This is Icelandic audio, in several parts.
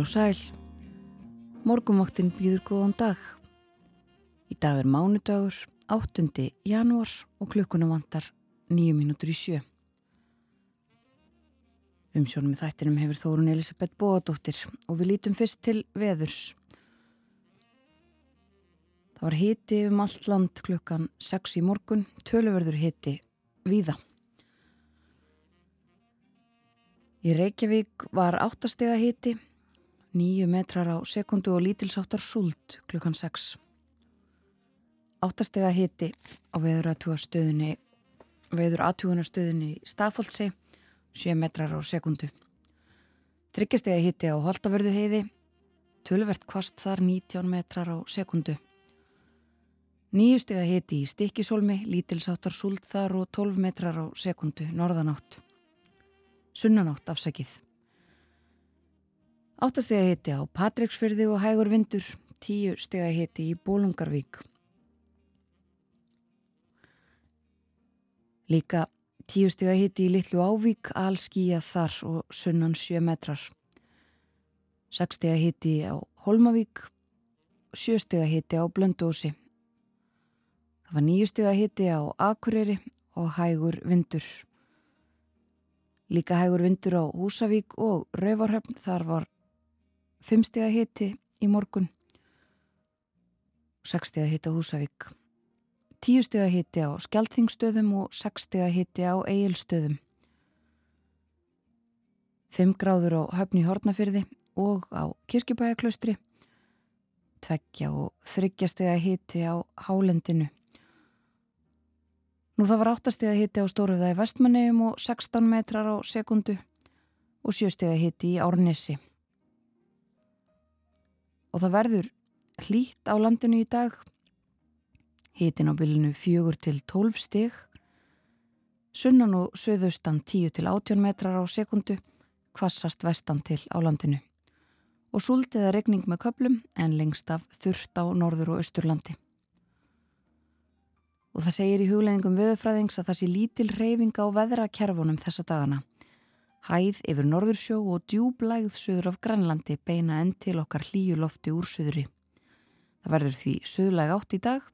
Og sæl. Morgumvaktin býður góðan dag. Í dag er mánudagur, 8. janúar og klukkunum vantar 9 mínútur í sjö. Umsjónum í þættinum hefur Þórun Elisabeth Bóadóttir og við lítum fyrst til veðurs. Það var hiti um allt land klukkan 6 í morgun, töluverður hiti víða. Í Reykjavík var áttastega hiti, nýju metrar á sekundu og lítilsáttar súld klukkan 6. Áttastega hiti á veður aðtúastöðinni, veður aðtúunastöðinni Stafóldsei, 7 metrar á sekundu. Tryggjastega hiti á Holtavörðu heiði, tölvert kvast þar 19 metrar á sekundu. Nýjustega hiti í Stikkisólmi, lítilsáttar súld þar og 12 metrar á sekundu, norðanátt sunnanátt afsakið. Áttastega hiti á Patricksfyrði og hægur vindur, tíu stega hiti í Bólungarvík. Líka tíu stega hiti í Littlu Ávík, allskíja þar og sunnan sjö metrar. Seks stega hiti á Holmavík, sjö stega hiti á Blöndósi. Það var nýju stega hiti á Akureyri og hægur vindur. Líka hægur vindur á Húsavík og Rauvarhöfn, þar var 5 steg að hiti í morgun, 6 steg að hiti á Húsavík, 10 steg að hiti á Skeltingstöðum og 6 steg að hiti á Egilstöðum. 5 gráður á Höfni Hortnafyrði og á Kirkjubæjaklaustri, 2 og 3 steg að hiti á Hálendinu. Nú það var áttastega hitti á Stóruða í vestmannegjum og 16 metrar á sekundu og sjöstega hitti í Árnesi. Og það verður hlýtt á landinu í dag. Hittin á bylunu fjögur til 12 stig. Sunnan og söðaustan 10 til 18 metrar á sekundu, kvassast vestan til á landinu. Og súltiða regning með köplum en lengst af þurft á norður og austurlandi og það segir í hugleggingum viðfræðings að það sé lítil reyfinga á veðrakerfunum þessa dagana. Hæð yfir norðursjó og djúblægð söður af Grænlandi beina enn til okkar hlýju lofti úr söðuri. Það verður því söðlæg átt í dag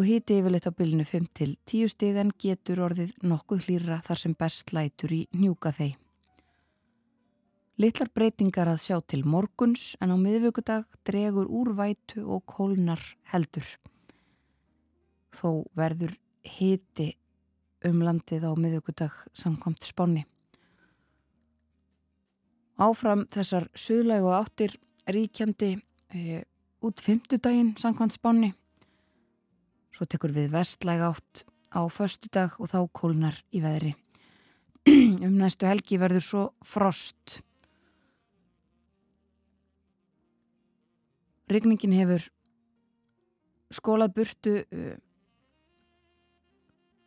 og hiti yfirleitt á bylnu 5 til 10 stegan getur orðið nokkuð hlýra þar sem best lætur í njúka þeim. Littlar breytingar að sjá til morguns en á miðvöggudag dregur úr vætu og kólnar heldur þó verður hiti um landið á miðugudag samkvæmt spáni. Áfram þessar suðlægu áttir ríkjandi e, út fymtudaginn samkvæmt spáni. Svo tekur við vestlæg átt á förstudag og þá kólnar í veðri. um næstu helgi verður svo frost. Rigningin hefur skólað burtu uh,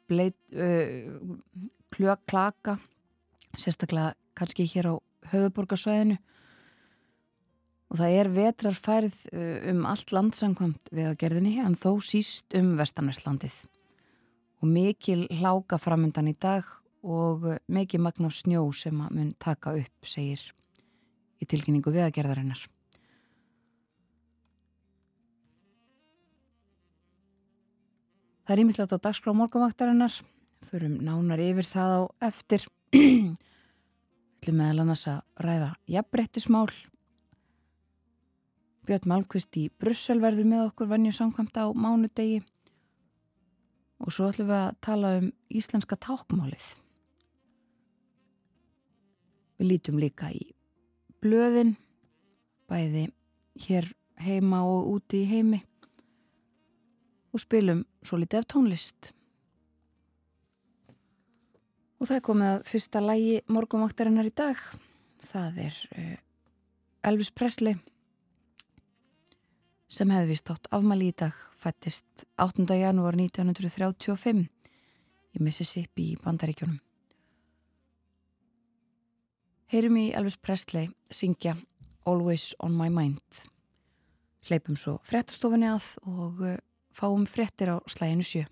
bleit, uh, klög, klaka sérstaklega kannski hér á höfuborgarsvæðinu og það er vetrarfærið uh, um allt landsankvæmt vegagerðinni en þó síst um vestanverðlandið og mikil hláka framöndan í dag og uh, mikil magna snjó sem að mun taka upp, segir í tilkynningu vegagerðarinnar. Það er ímislegt á dagskrá morgunvaktarinnar, förum nánar yfir það á eftir, ætlum meðal annars að ræða jafnbrettismál. Björn Malmqvist í Brussel verður með okkur vannju samkvæmt á mánudegi og svo ætlum við að tala um íslenska tákmálið. Við lítum líka í blöðin, bæði hér heima og úti í heimi og spilum svo litið af tónlist. Og það er komið að fyrsta lægi morgumvaktarinnar í dag. Það er uh, Elvis Presley sem hefði vist átt afmæli í dag, fættist 8. janúar 1935 í Mississippi í Bandaríkjónum. Heyrum í Elvis Presley syngja Always on my mind. Hleypum svo frettastofunni að og uh, fáum fréttir á slæginu sjö.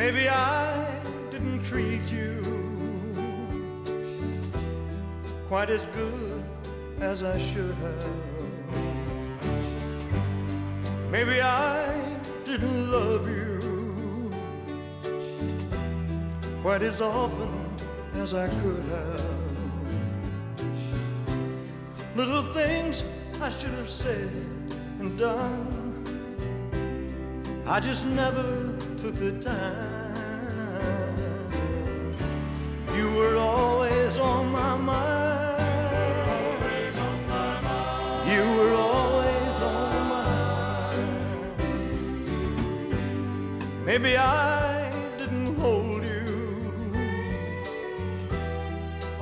Maybe I didn't treat you quite as good as I should have. Maybe I didn't love you quite as often as I could have. Little things I should have said and done. I just never took the time. You were always on my mind. You were always on my mind. Maybe I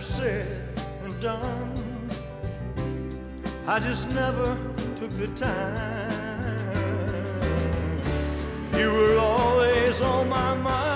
Have said and done. I just never took the time. You were always on my mind.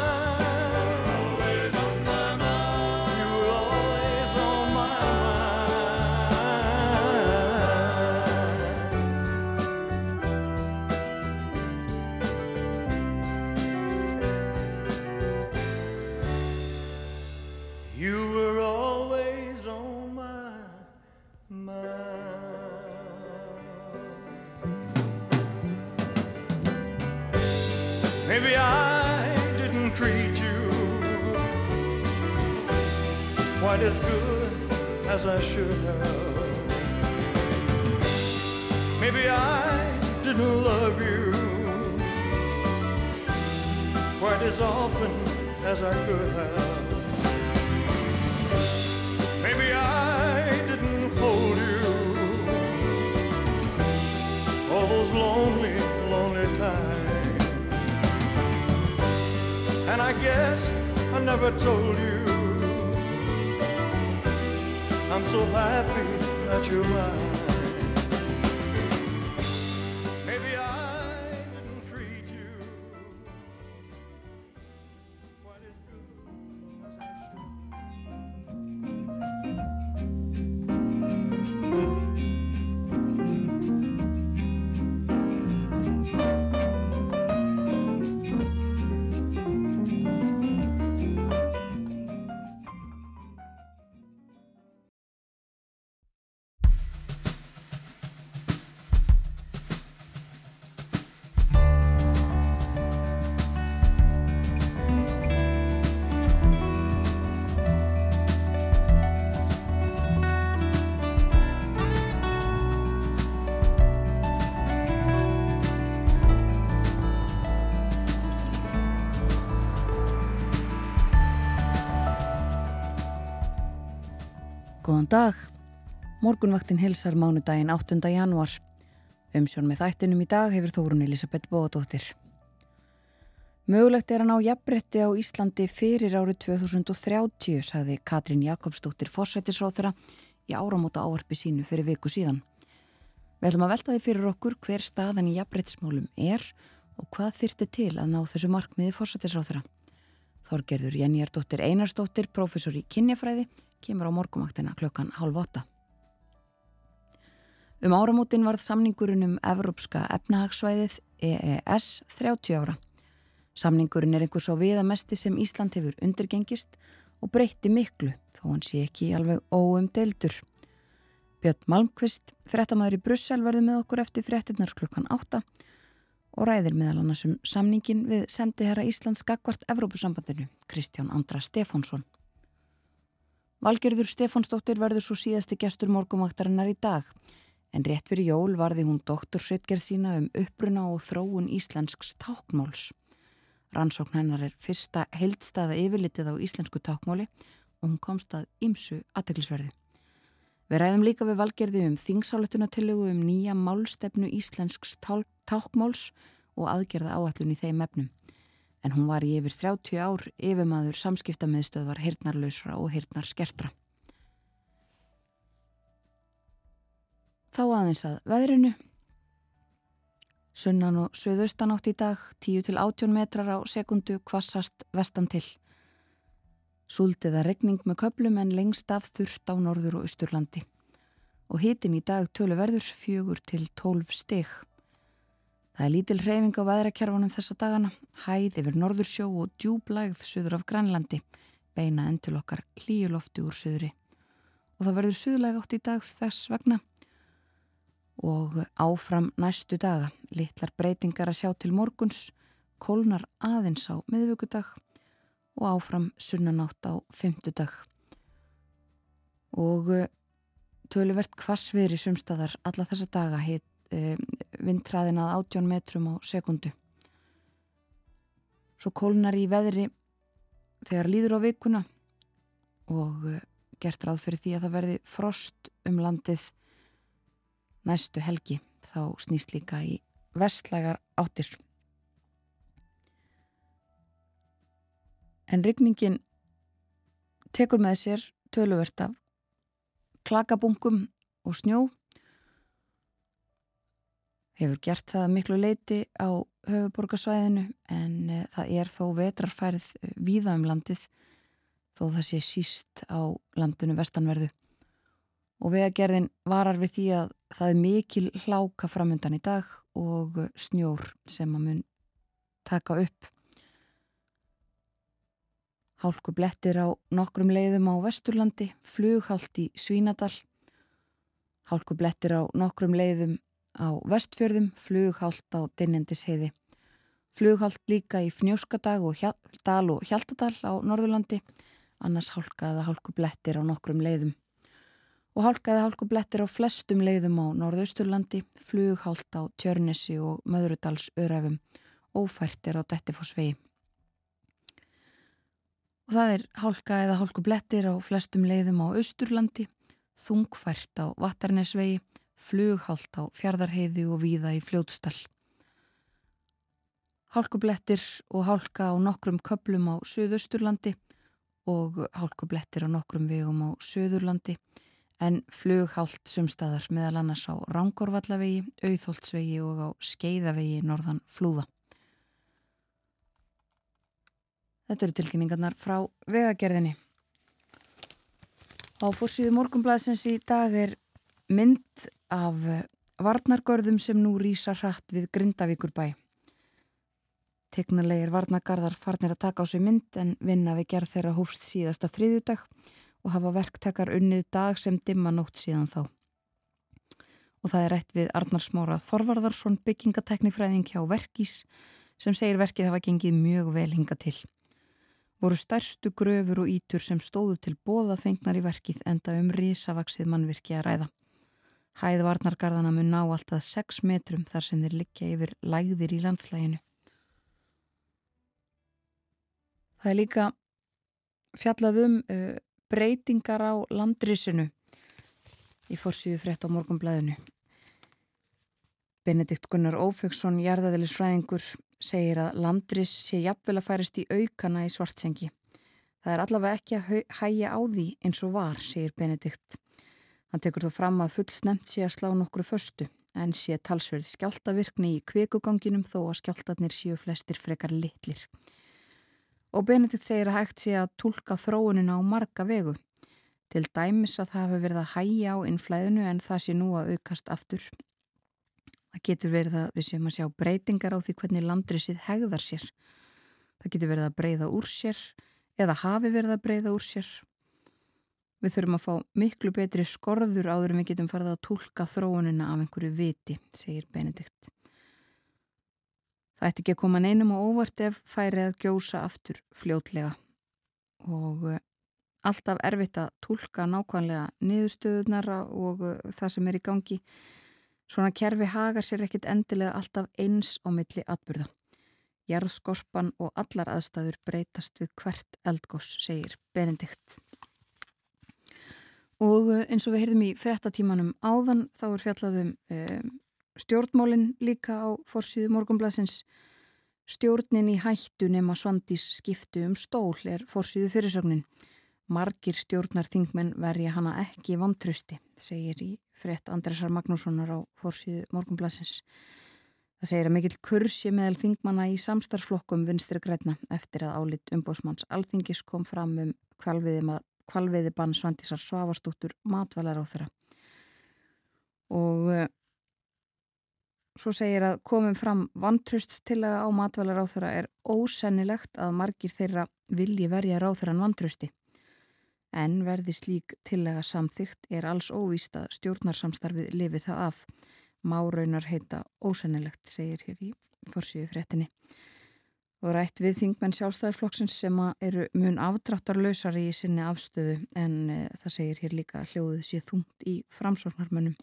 Góðan dag. Morgunvaktin hilsar mánudaginn 8. januar. Umsjón með þættinum í dag hefur Þórun Elisabeth Bóðadóttir. Mögulegt er að ná jafnbretti á Íslandi fyrir árið 2030, sagði Katrín Jakobsdóttir fórsættisráþara í áramóta áarpi sínu fyrir viku síðan. Við ætlum að velta því fyrir okkur hver staðan í jafnbrettismálum er og hvað þyrti til að ná þessu markmiði fórsættisráþara. Þorgerður Jenjardóttir Einarsdóttir, prófessor í kynjafræði, kemur á morgumaktina klukkan halv åtta. Um áramótin varð samningurinn um Evrópska efnahagsvæðið EES 30 ára. Samningurinn er einhver svo viðamesti sem Ísland hefur undirgengist og breytti miklu þó hann sé ekki alveg óumdeildur. Björn Malmqvist, frettamæður í Brussel, verði með okkur eftir frettinnar klukkan 8 og ræðir meðal annars um samningin við sendiherra Íslands gagvart Evrópusambandinu, Kristján Andra Stefánsson. Valgerður Stefánsdóttir verður svo síðasti gestur morgumvaktarinnar í dag en rétt fyrir jól varði hún doktorsreitgerð sína um uppruna og þróun íslensks tákmáls. Rannsókn hennar er fyrsta heildstaða yfirlitið á íslensku tákmáli og hún komst að ymsu aðteglisverði. Við ræðum líka við valgerði um þingsáletunatillögu um nýja málstefnu íslensks tákmáls og aðgerða áallun í þeim efnum. En hún var í yfir 30 ár yfirmaður samskiptamiðstöðvar hirtnarlausra og hirtnarskertra. Þá aðeins að veðrinu. Sunnan og söðaustan átt í dag, 10-18 metrar á sekundu kvassast vestan til. Súldiða regning með köplum en lengst af þurft á norður og austurlandi. Og hitin í dag tölu verður fjögur til 12 stig. Það er lítil hreyfing á veðrakjárfunum þessa dagana, hæð yfir norðursjó og djúblægð söður af Grænlandi, beina enn til okkar hlíulofti úr söðri. Og það verður söðlega átt í dag þess vegna. Og áfram næstu daga. Litlar breytingar að sjá til morguns. Kólnar aðeins á miðvöggudag og áfram sunnanátt á fymtudag og eh, töluvert kvassviðri sumstaðar alla þessa daga. Heit e, vindræðin að 18 metrum á sekundu. Svo kólnar í veðri þegar líður á vikuna og e, gert ráð fyrir því að það verði frost um landið næstu helgi. Þá snýst líka í vestlægar áttir. En rygningin tekur með sér töluvert af klakabungum og snjó hefur gert það miklu leiti á höfuborgarsvæðinu en e, það er þó vetrarfærið víða um landið þó það sé síst á landinu vestanverðu og vegagerðin varar við því að það er mikil hláka framöndan í dag og snjór sem að mun taka upp. Hálku blettir á nokkrum leiðum á Vesturlandi, flughált í Svínadal, hálku blettir á nokkrum leiðum á Vestfjörðum, flughált á Dinnendisheiði, flughált líka í Fnjóskadag og Dal og Hjaltadal á Norðurlandi, annars hálkaða hálku blettir á nokkrum leiðum. Og hálkaði hálkublettir á flestum leiðum á Norðausturlandi, flughált á Tjörnesi og Möðrudals öræfum, ófærtir á Dettifossvegi. Og það er hálka eða hálkublettir á flestum leiðum á Austurlandi, þungfært á Vatarnesvegi, flughált á Fjardarheiði og víða í Fljótsdal. Hálkublettir og hálka á nokkrum köplum á Suðausturlandi og hálkublettir á nokkrum vegum á Suðurlandi en flughált sumstaðar meðal annars á Rangorvallavegi, Auðholtsvegi og á Skeiðavegi norðan Flúða. Þetta eru tilkynningarnar frá vegagerðinni. Á fórsíðu morgumblaðsins í dag er mynd af varnargörðum sem nú rýsa hratt við Grindavíkur bæ. Teknulegir varnagarðar farnir að taka á sig mynd en vinna við gerð þeirra hófst síðasta þriðjudag og hafa verktekar unnið dag sem dimma nótt síðan þá. Og það er rætt við Arnar Smára Þorvarðarsson byggingateknifræðing hjá Verkís sem segir verkið hafa gengið mjög vel hinga til. Voru stærstu gröfur og ítur sem stóðu til bóða fengnar í verkið enda um risavaksið mannvirkja að ræða. Hæð varnargarðana mun ná alltaf 6 metrum þar sem þeir liggja yfir lægðir í landslæginu. Það er líka fjallað um uh, breytingar á landrisinu í fórsíðu frétt á morgunblæðinu. Benedikt Gunnar Ófjöksson, jarðaðilisfræðingur, segir að landris sé jafnvel að færist í aukana í svartsengi. Það er allavega ekki að hæja á því eins og var, segir Benedikt. Hann tekur þó fram að full snemt sé að slá nokkru förstu en sé talsverð skjáltavirkni í kvikuganginum þó að skjáltatnir séu flestir frekar litlir. Og Benedikt segir að hægt sé að tólka þróunina á marga vegu. Til dæmis að það hafi verið að hæja á innflæðinu en það sé nú að aukast aftur. Það getur verið að við séum að sjá breytingar á því hvernig landrisið hegðar sér. Það getur verið að breyða úr sér eða hafi verið að breyða úr sér. Við þurfum að fá miklu betri skorður áður en við getum farið að tólka þróunina af einhverju viti, segir Benedikt. Það ætti ekki að koma neinum og óvart ef færið að gjósa aftur fljótlega og eh, alltaf erfitt að tólka nákvæmlega niðurstöðunar og eh, það sem er í gangi. Svona kerfi hagar sér ekkit endilega alltaf eins á milli atbyrða. Jarðskorpan og allar aðstæður breytast við hvert eldgós, segir Benedikt. Og eh, eins og við heyrðum í frettatímanum áðan þá er fjallaðum um, stjórnmólin líka á forsýðu morgunblæsins. Stjórnin í hættu nema svandís skiptu um stól er forsýðu fyrirsögnin. Margir stjórnar þingmenn verja hana ekki vantrösti, segir í frett Andresar Magnússonar á forsýðu morgunblæsins. Það segir að mikill kursi meðal þingmanna í samstarflokkum vinstri græna eftir að álit umbósmanns alþingis kom fram um kvalviði bann Svandísar Svavastúttur matvælar á þeirra. Og uh, svo segir að komum fram vantröststillaga á matvælar á þeirra er ósennilegt að margir þeirra vilji verja ráþurann vantrösti. En verði slík tillega samþygt er alls óvíst að stjórnarsamstarfið lifið það af má raunar heita ósennilegt, segir hér í forsýðu fréttinni. Og rætt við þingmenn sjálfstæðarflokksins sem eru mun afdráttarlausari í sinni afstöðu en e, það segir hér líka hljóðið sér þungt í framsóknarmönnum.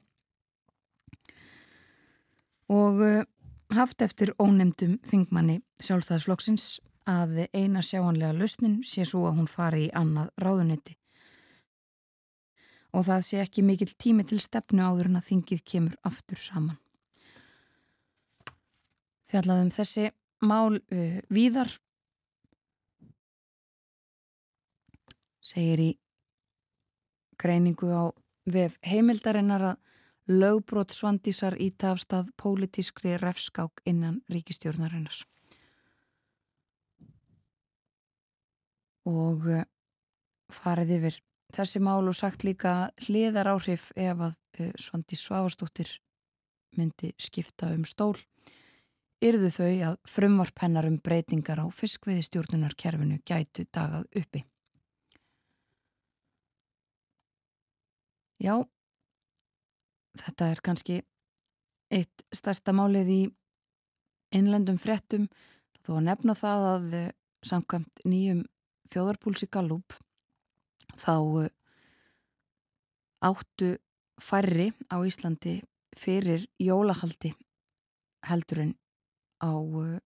Og e, haft eftir ónemdum þingmanni sjálfstæðarflokksins að eina sjáanlega lausnin sé svo að hún fari í annað ráðunetti og það sé ekki mikill tími til stefnu áður en að þingið kemur aftur saman. Fjallaðum þessi mál uh, víðar segir í greiningu á vef heimildarinnar að lögbrot svandísar í tafstað pólitískri refskák innan ríkistjórnarinnar. Og uh, farið yfir þessi mál og sagt líka hliðar áhrif ef að uh, Svandi Svavastóttir myndi skipta um stól yrðu þau að frumvarp hennar um breytingar á fiskveiði stjórnunarkerfinu gætu dagað uppi. Já, þetta er kannski eitt stærsta málið í innlendum frettum þó að nefna það að eh, samkvæmt nýjum þjóðarpúlsi Gallup þá eh, áttu færri á Íslandi fyrir jólahaldi heldur en á eh,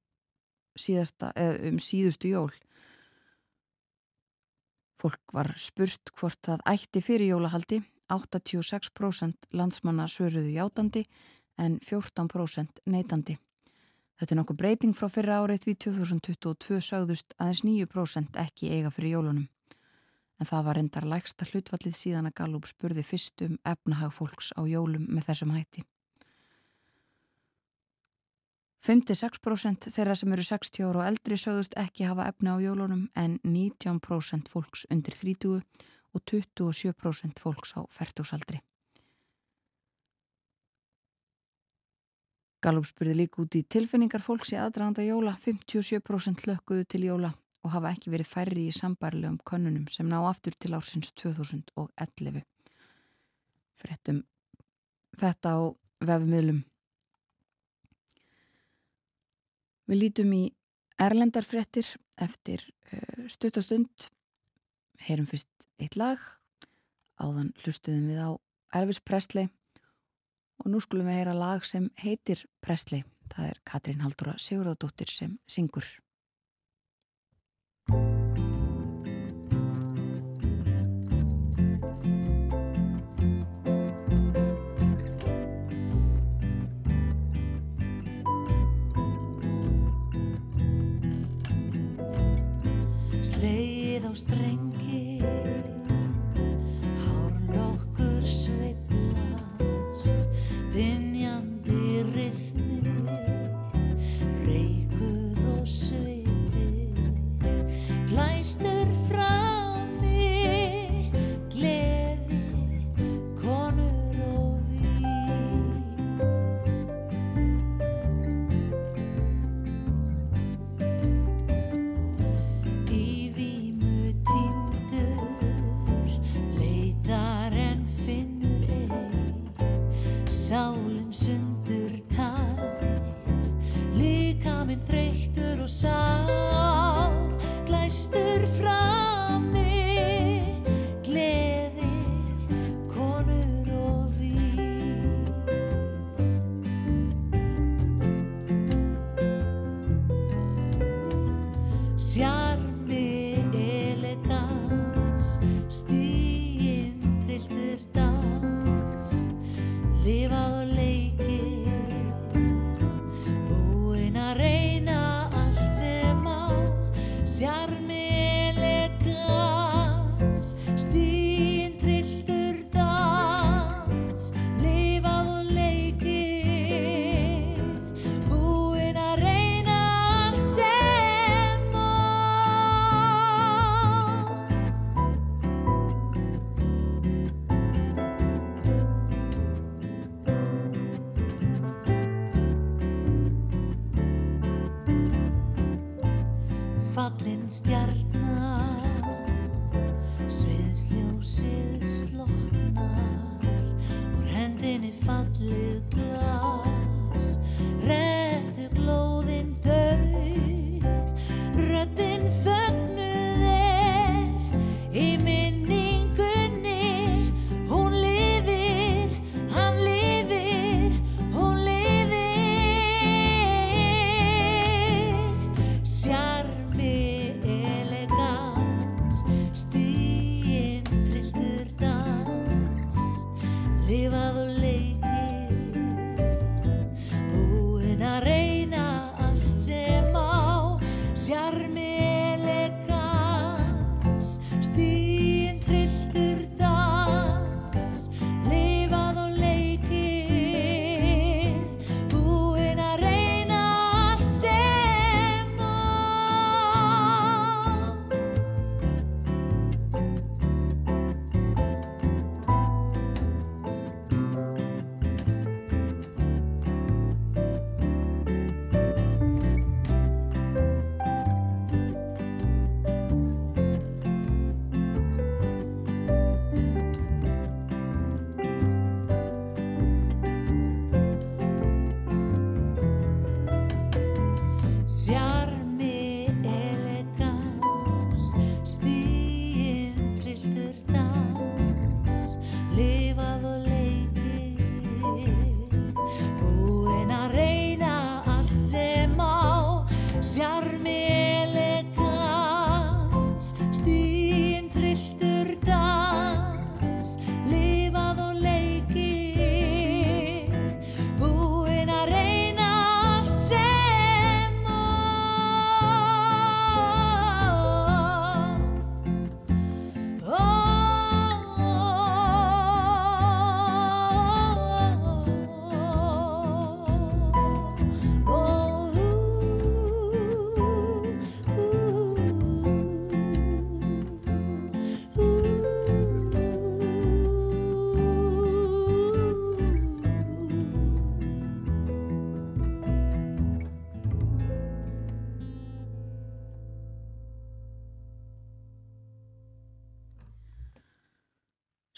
síðasta, um síðustu jól. Fólk var spurt hvort það ætti fyrir jólahaldi, 86% landsmanna svöruðu játandi en 14% neitandi. Þetta er nokkuð breyting frá fyrra árið því 2022 sögðust aðeins 9% ekki eiga fyrir jólunum en það var endar lægsta hlutfallið síðan að Gallup spurði fyrst um efnahag fólks á jólum með þessum hætti. 56% þeirra sem eru 60 ára og eldri sögðust ekki hafa efna á jólunum en 19% fólks undir 30 og 27% fólks á færtúsaldri. Gallup spurði líka út í tilfinningar fólks í aðdraganda jóla, 57% lökkuðu til jóla og hafa ekki verið færri í sambarlegum könnunum sem ná aftur til ársins 2011. Frettum þetta á vefmiðlum. Við lítum í erlendarfrettir eftir uh, stutt og stund. Heyrum fyrst eitt lag, áðan hlustuðum við á Elvis Presley og nú skulum við heyra lag sem heitir Presley. Það er Katrín Haldóra Sigurðardóttir sem syngur. Sleið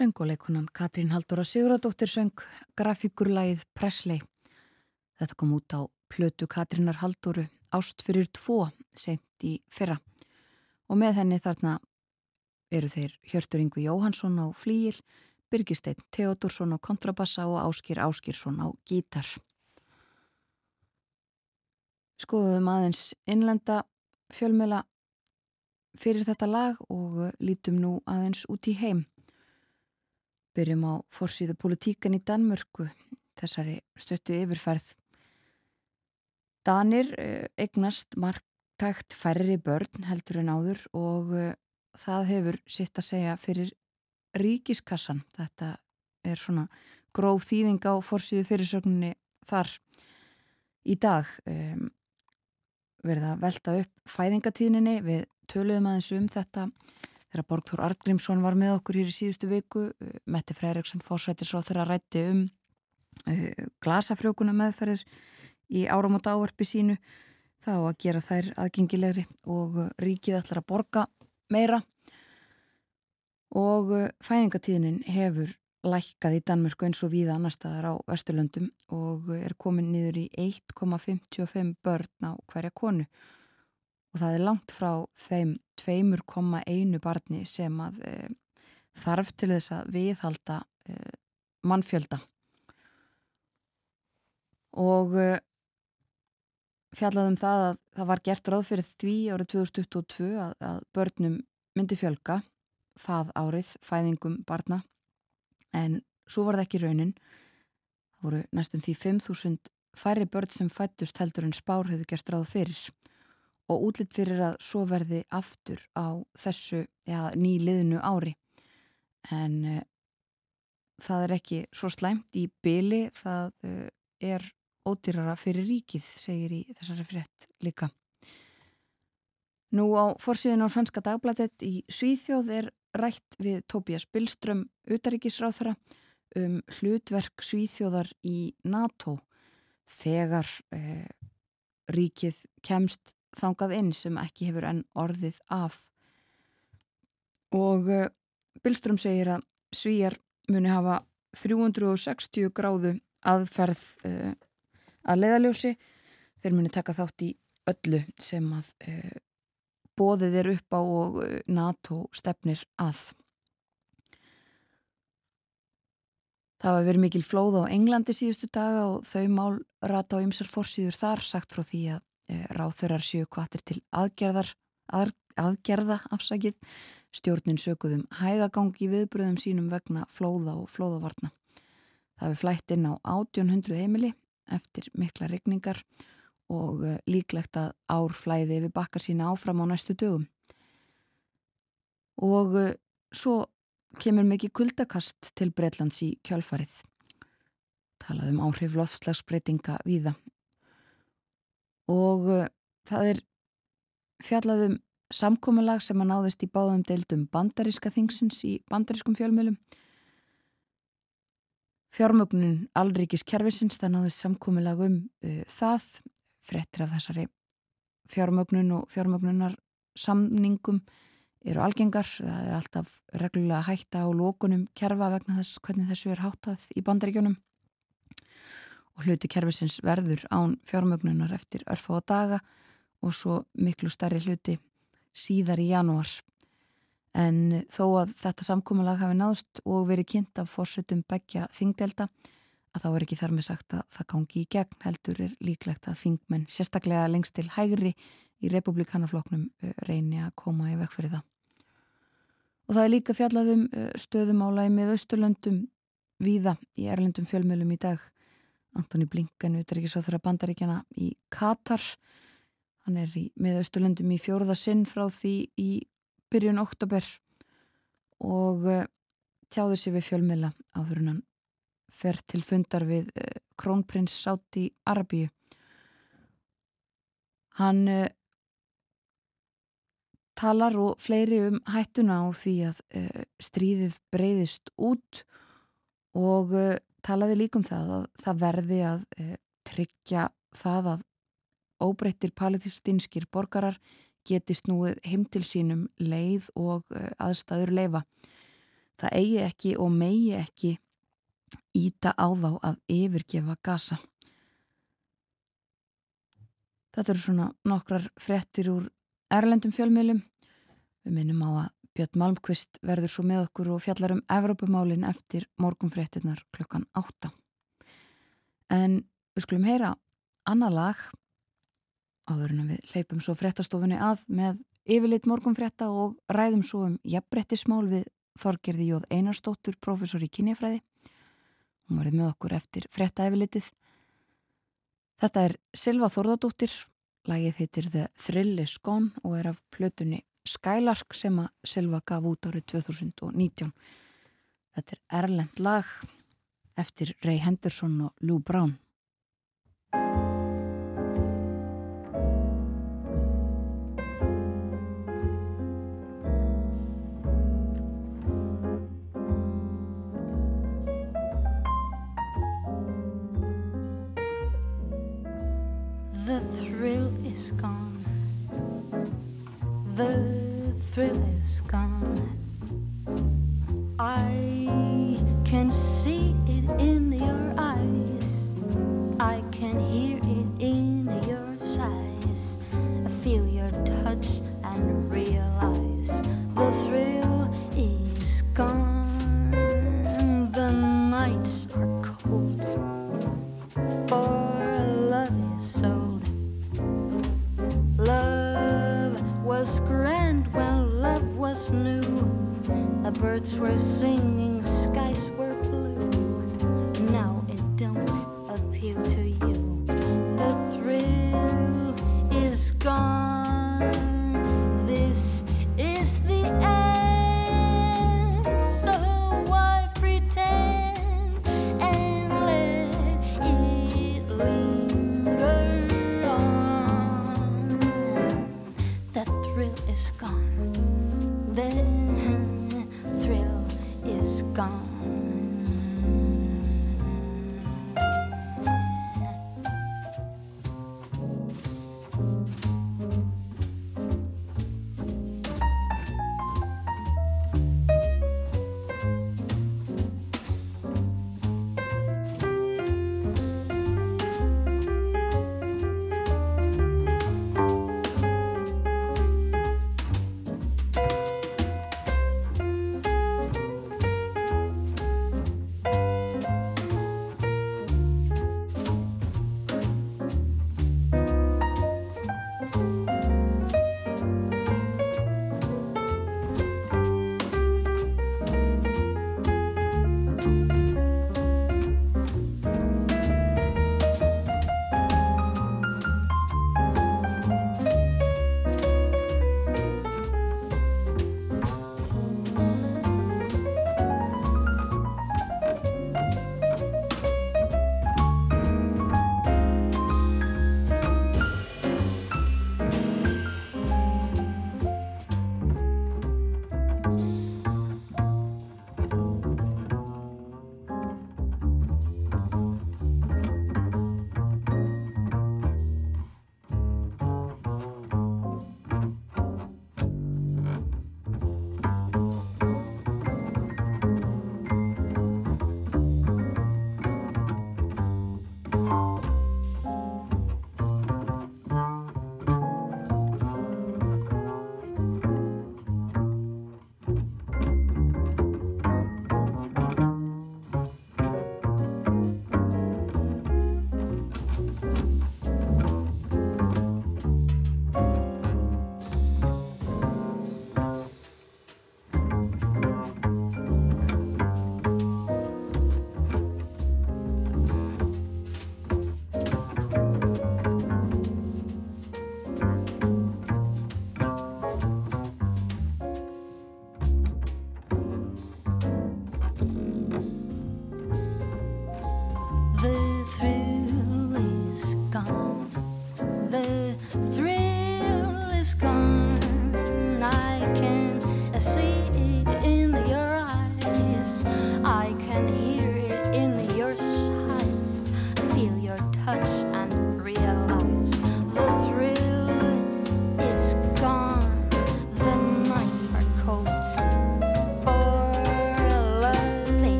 Sönguleikunan Katrín Halldóra Sigurðardóttir söng grafíkurlægið Presley. Þetta kom út á plötu Katrínar Halldóru Ást fyrir tvo sent í fyrra. Og með henni þarna eru þeir Hjörtur Yngvi Jóhansson á flíil, Birgisteinn Theodorsson á kontrabassa og Áskir Áskirsson á gítar. Skoðuðum aðeins innlenda fjölmela fyrir þetta lag og lítum nú aðeins út í heim. Byrjum á forsýðu politíkan í Danmörku, þessari stöttu yfirferð. Danir eh, eignast marktækt færri börn heldur en áður og eh, það hefur sitt að segja fyrir ríkiskassan. Þetta er svona gróf þýðing á forsýðu fyrirsögninni þar í dag. Verið að velta upp fæðingatíðninni við töluðum aðeins um þetta þegar Borgþór Artgrímsson var með okkur hér í síðustu viku Metti Freiriksson fórsættisráð þegar að rætti um uh, glasafrjókuna meðferðir í áramót ávarpi sínu þá að gera þær aðgengilegri og ríkið ætlar að borga meira. Og uh, fæðingatíðnin hefur lækkað í Danmörku eins og víða annar staðar á Vesturlöndum og er komin niður í 1,55 börn á hverja konu. Og það er langt frá þeim 2,1 barni sem að e, þarf til þess að viðhalda e, mannfjölda. Og e, fjallaðum það að það var gert ráð fyrir því árið 2022 að, að börnum myndi fjölga það árið fæðingum barna. En svo var það ekki raunin. Það voru næstum því 5.000 færri börn sem fættust heldur en spár hefur gert ráð fyrir og útlitt fyrir að svo verði aftur á þessu ja, nýliðinu ári en uh, það er ekki svo slæmt í byli það uh, er ódýrara fyrir ríkið, segir í þessari frétt líka. Nú á fórsíðin á Svenska dagbladet í Svíþjóð er rætt við Tóbías Billström, utaríkisráþara, um hlutverk Svíþjóðar í NATO þegar eh, ríkið kemst þangað inn sem ekki hefur enn orðið af. Og eh, Billström segir að Svíjar muni hafa 360 gráðu aðferð eh, að leiðaljósi þeir muni taka þátt í öllu sem að uh, bóðið er upp á og uh, NATO stefnir að. Það var verið mikil flóð á Englandi síðustu daga og þau mál rata á ymsar forsýður þar sagt frá því að uh, ráþurar séu kvartir til aðgerðar, að, aðgerða afsakið, stjórnin sökuðum hægagangi viðbröðum sínum vegna flóða og flóðavarna. Það við flætt inn á 1800 heimili eftir mikla regningar og eh, líklegt að árflæði við bakkar sína áfram á næstu dögum. Og eh, svo kemur mikið kuldakast til Breitlands í kjálfarið. Talað um áhrif loftslagsbreytinga víða. Og eh, það er fjallaðum samkómulag sem að náðist í báðum deildum bandaríska þingsins í bandarískum fjölmjölum fjármögnun allríkis kervisins það náðist samkómilag um uh, það frettir af þessari fjármögnun og fjármögnunar samningum eru algengar. Það er alltaf reglulega hætta á lókunum kerfa vegna þess hvernig þessu er háttað í bandaríkjónum og hluti kervisins verður án fjármögnunar eftir örfa og daga og svo miklu starri hluti síðar í janúar en þó að þetta samkómulag hafi náðst og verið kynnt af fórsetum begja þingdelda að þá er ekki þar með sagt að það gangi í gegn heldur er líklegt að þingmenn sérstaklega lengst til hægri í republikanafloknum reyni að koma í vekk fyrir það. Og það er líka fjallaðum stöðumála í miðausturlöndum víða í erlendum fjölmjölum í dag. Antoni Blinken, utryggisáþurra bandaríkjana í Katar. Hann er í miðausturlöndum í fjóruða sinn frá því í byrjun oktober og uh, tjáði sér við fjölmila áður hann fer til fundar við uh, krónprins Sáti Arbíu. Hann uh, talar og fleiri um hættuna á því að stríðið breyðist út og talaði líkum það að það verði að tryggja það að óbreyttir palestinskir borgarar geti snúið heim til sínum leið og eh, aðstæður leifa. Það eigi ekki og megi ekki íta á þá að yfirgefa gasa. Þetta eru svona nokkrar frettir úr erlendum fjölmiðlum. Við minnum á að Björn Malmqvist verður svo með okkur og fjallar um Evrópumálin eftir morgunfrettinnar klukkan 8. En við skulum heyra annað lag áður en við leipum svo frettastofunni að með yfirleitt morgunfretta og ræðum svo um jafnbrettismál við Þorgerði Jóð Einarstóttur, professor í kynjafræði. Hún varði með okkur eftir fretta yfirleitið. Þetta er Silva Þorðardóttir, lagið heitir The Thrill is Gone og er af plötunni Skylark sem að Silva gaf út árið 2019. Þetta er erlend lag eftir Ray Henderson og Lou Brown. The thrill is gone. I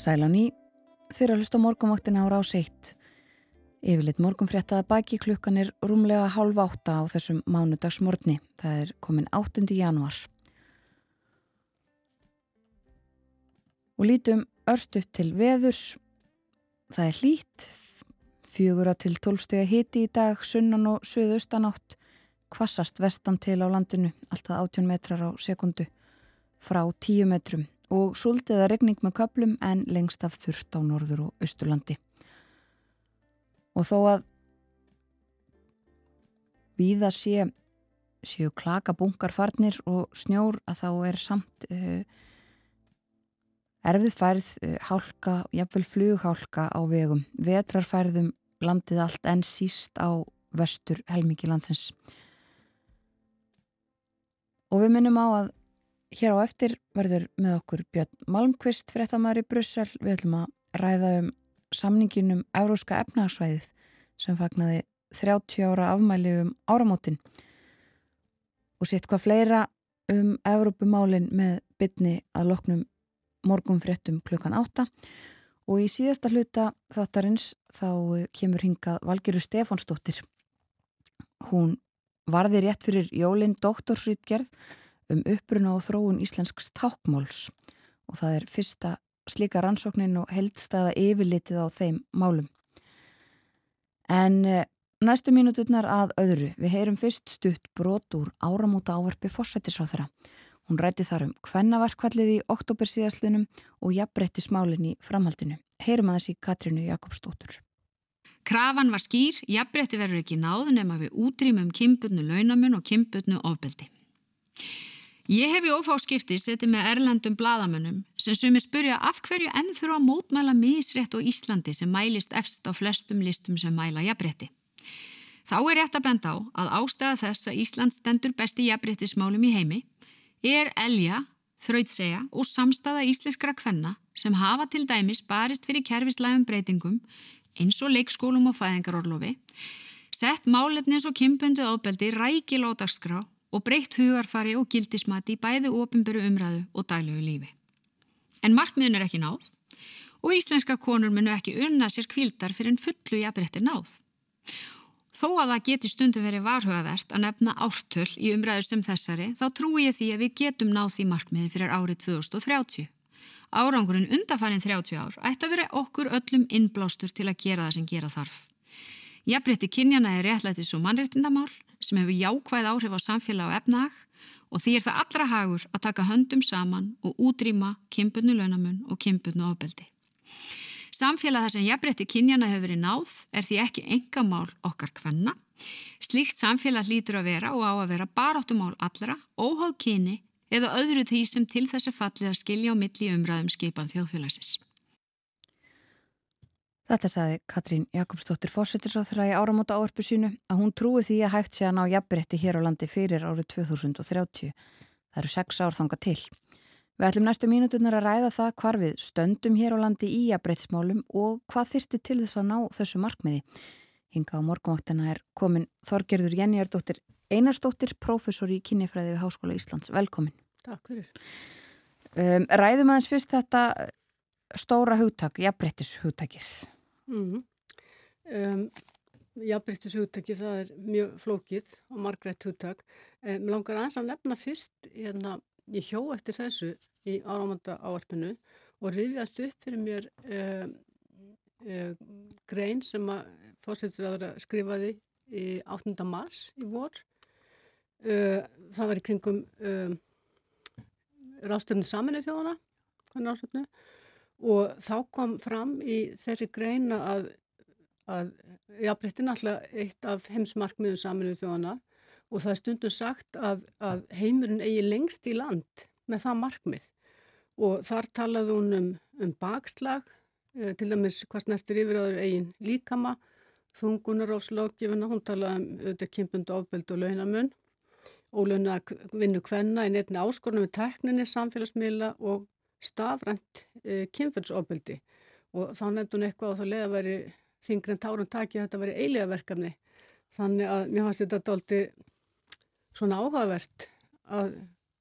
Sælan í þeirra hlust á morgunvaktina á rás 1. Yfirleitt morgunfréttaða baki klukkan er rúmlega hálf átta á þessum mánudagsmorgni. Það er komin 8. januar. Og lítum örstuðt til veðurs. Það er hlýtt, fjögura til tólfstega hiti í dag, sunnan og söðaustanátt, kvassast vestan til á landinu, alltaf 18 metrar á sekundu, frá 10 metrum og súldiða regning með köplum en lengst af þurft á norður og austurlandi. Og þó að víða sé, séu klaka bunkar farnir og snjór að þá er samt uh, erfið færð, uh, hálka, jafnvel flughálka á vegum, vetrarfærðum landið allt en síst á vestur helmingi landsins. Og við minnum á að hér á eftir verður með okkur Björn Malmqvist fréttamæri Brussel. Við ætlum að ræða um samninginum Euróska efnagsvæðið sem fagnaði 30 ára afmæli um áramótin og sitt hvað fleira um Európumálin með bytni að loknum morgum fréttum klukkan 8 og í síðasta hluta þáttarins þá kemur hingað Valgeru Stefánsdóttir. Hún varði rétt fyrir Jólinn doktorsrýtgerð um uppruna og þróun íslensks tákmáls og það er fyrsta slíka rannsóknin og heldstæða yfirlitið á þeim málum. En eh, næstu mínuturnar að öðru. Við heyrum fyrst stutt brot úr áramóta ávarpi fórsættisráþara. Hún rætti þar um hvennaverkvallið í oktober síðastlunum og jafnbretti smálinn í framhaldinu. Heyrum aðeins í Katrínu Jakobsdóttur. Krafan var skýr, jafnbretti verður ekki náð nema við útrýmum kimbutnu launamun og kimbutnu ofbeldi. Ég hef í ófáskipti setið með erlendum bladamönnum sem sumi spurja af hverju enn þurfa að mótmæla misrétt og Íslandi sem mælist efst á flestum listum sem mæla jafnbretti. Þá er rétt að benda á að ástæða þess að Ísland stendur besti jafnbrettismálum í heimi er elja, þrautsega og samstaða íslenskra kvenna sem hafa til dæmis barist fyrir kerfislægum breytingum eins og leikskólum og fæðingarorlofi, sett málefnis og kimpundu ábeldi rækil á dagskrá og breytt hugarfari og gildismati bæði ofinböru umræðu og daglegu lífi. En markmiðun er ekki náð og íslenskar konur munu ekki unna sér kvildar fyrir en fullu jafnbrettir náð. Þó að það geti stundum verið varhugavert að nefna ártöl í umræður sem þessari, þá trúi ég því að við getum náð því markmiði fyrir árið 2030. Árangurinn undafarinn 30 ár ætti að vera okkur öllum innblástur til að gera það sem gera þarf. Jafnbretti kynjana er réttlættis og mannréttindamál sem hefur jákvæð áhrif á samfélag og efnag og því er það allra hagur að taka höndum saman og útrýma kimpurnu launamun og kimpurnu ofbeldi. Samfélag þar sem jafnbretti kynjana hefur verið náð er því ekki enga mál okkar hvenna. Slíkt samfélag hlýtur að vera og á að vera baráttumál allra, óháð kyni eða öðru því sem til þessi fallið að skilja á milli umræðum skipan þjóðfélagsins. Þetta sagði Katrín Jakobsdóttir fósittisráþra í áramóta áarpu sínu að hún trúi því að hægt sé að ná jafnbretti hér á landi fyrir árið 2030. Það eru sex ár þanga til. Við ætlum næstu mínuturnar að ræða það hvar við stöndum hér á landi í jafnbreitsmálum og hvað þyrsti til þess að ná þessu markmiði. Hinga á morgunvaktina er komin Þorgerður Jenniardóttir Einarsdóttir, professor í kynjafræði við Háskóla Íslands. Velkomin. Takk fyrir. Um, ræðum aðeins fyrst þetta stóra hugtak, jafnbrettis hugtakið. Mm. Um, jafnbrettis hugtakið, það er mjög flókið og margrætt hugtak. Um, mér langar aðeins að nefna fyrst hérna ég hjó eftir þessu í áramönda áarpinu og rifjast upp fyrir mér uh, uh, grein sem að fórsettisraður skrifaði í 8. mars í vor. Uh, það var í kringum ráðstöfnu saminnið þjóðana, hvernig ráðstöfnu, og þá kom fram í þeirri greina að, að jafnbrettin alltaf eitt af heimsmarkmiðum saminnið þjóðana og það er stundum sagt að, að heimurinn eigi lengst í land með það markmið. Og þar talaði hún um, um bakslag, eh, til dæmis hvað snertir yfir áður eigin líkama, þungunarófslókjufuna, hún talaði um auðvitað kynbund ofbeld og launamun, ólöna vinnu kvenna í nefni áskorunum við tekninni, samfélagsmiðla og stafrænt eh, kynfellsofbeldi og þá nefndi hún eitthvað og þá leiði að veri þingri en tárun taki að þetta veri eiliga verkefni þannig að mér fannst þetta doldi svona áhugavert að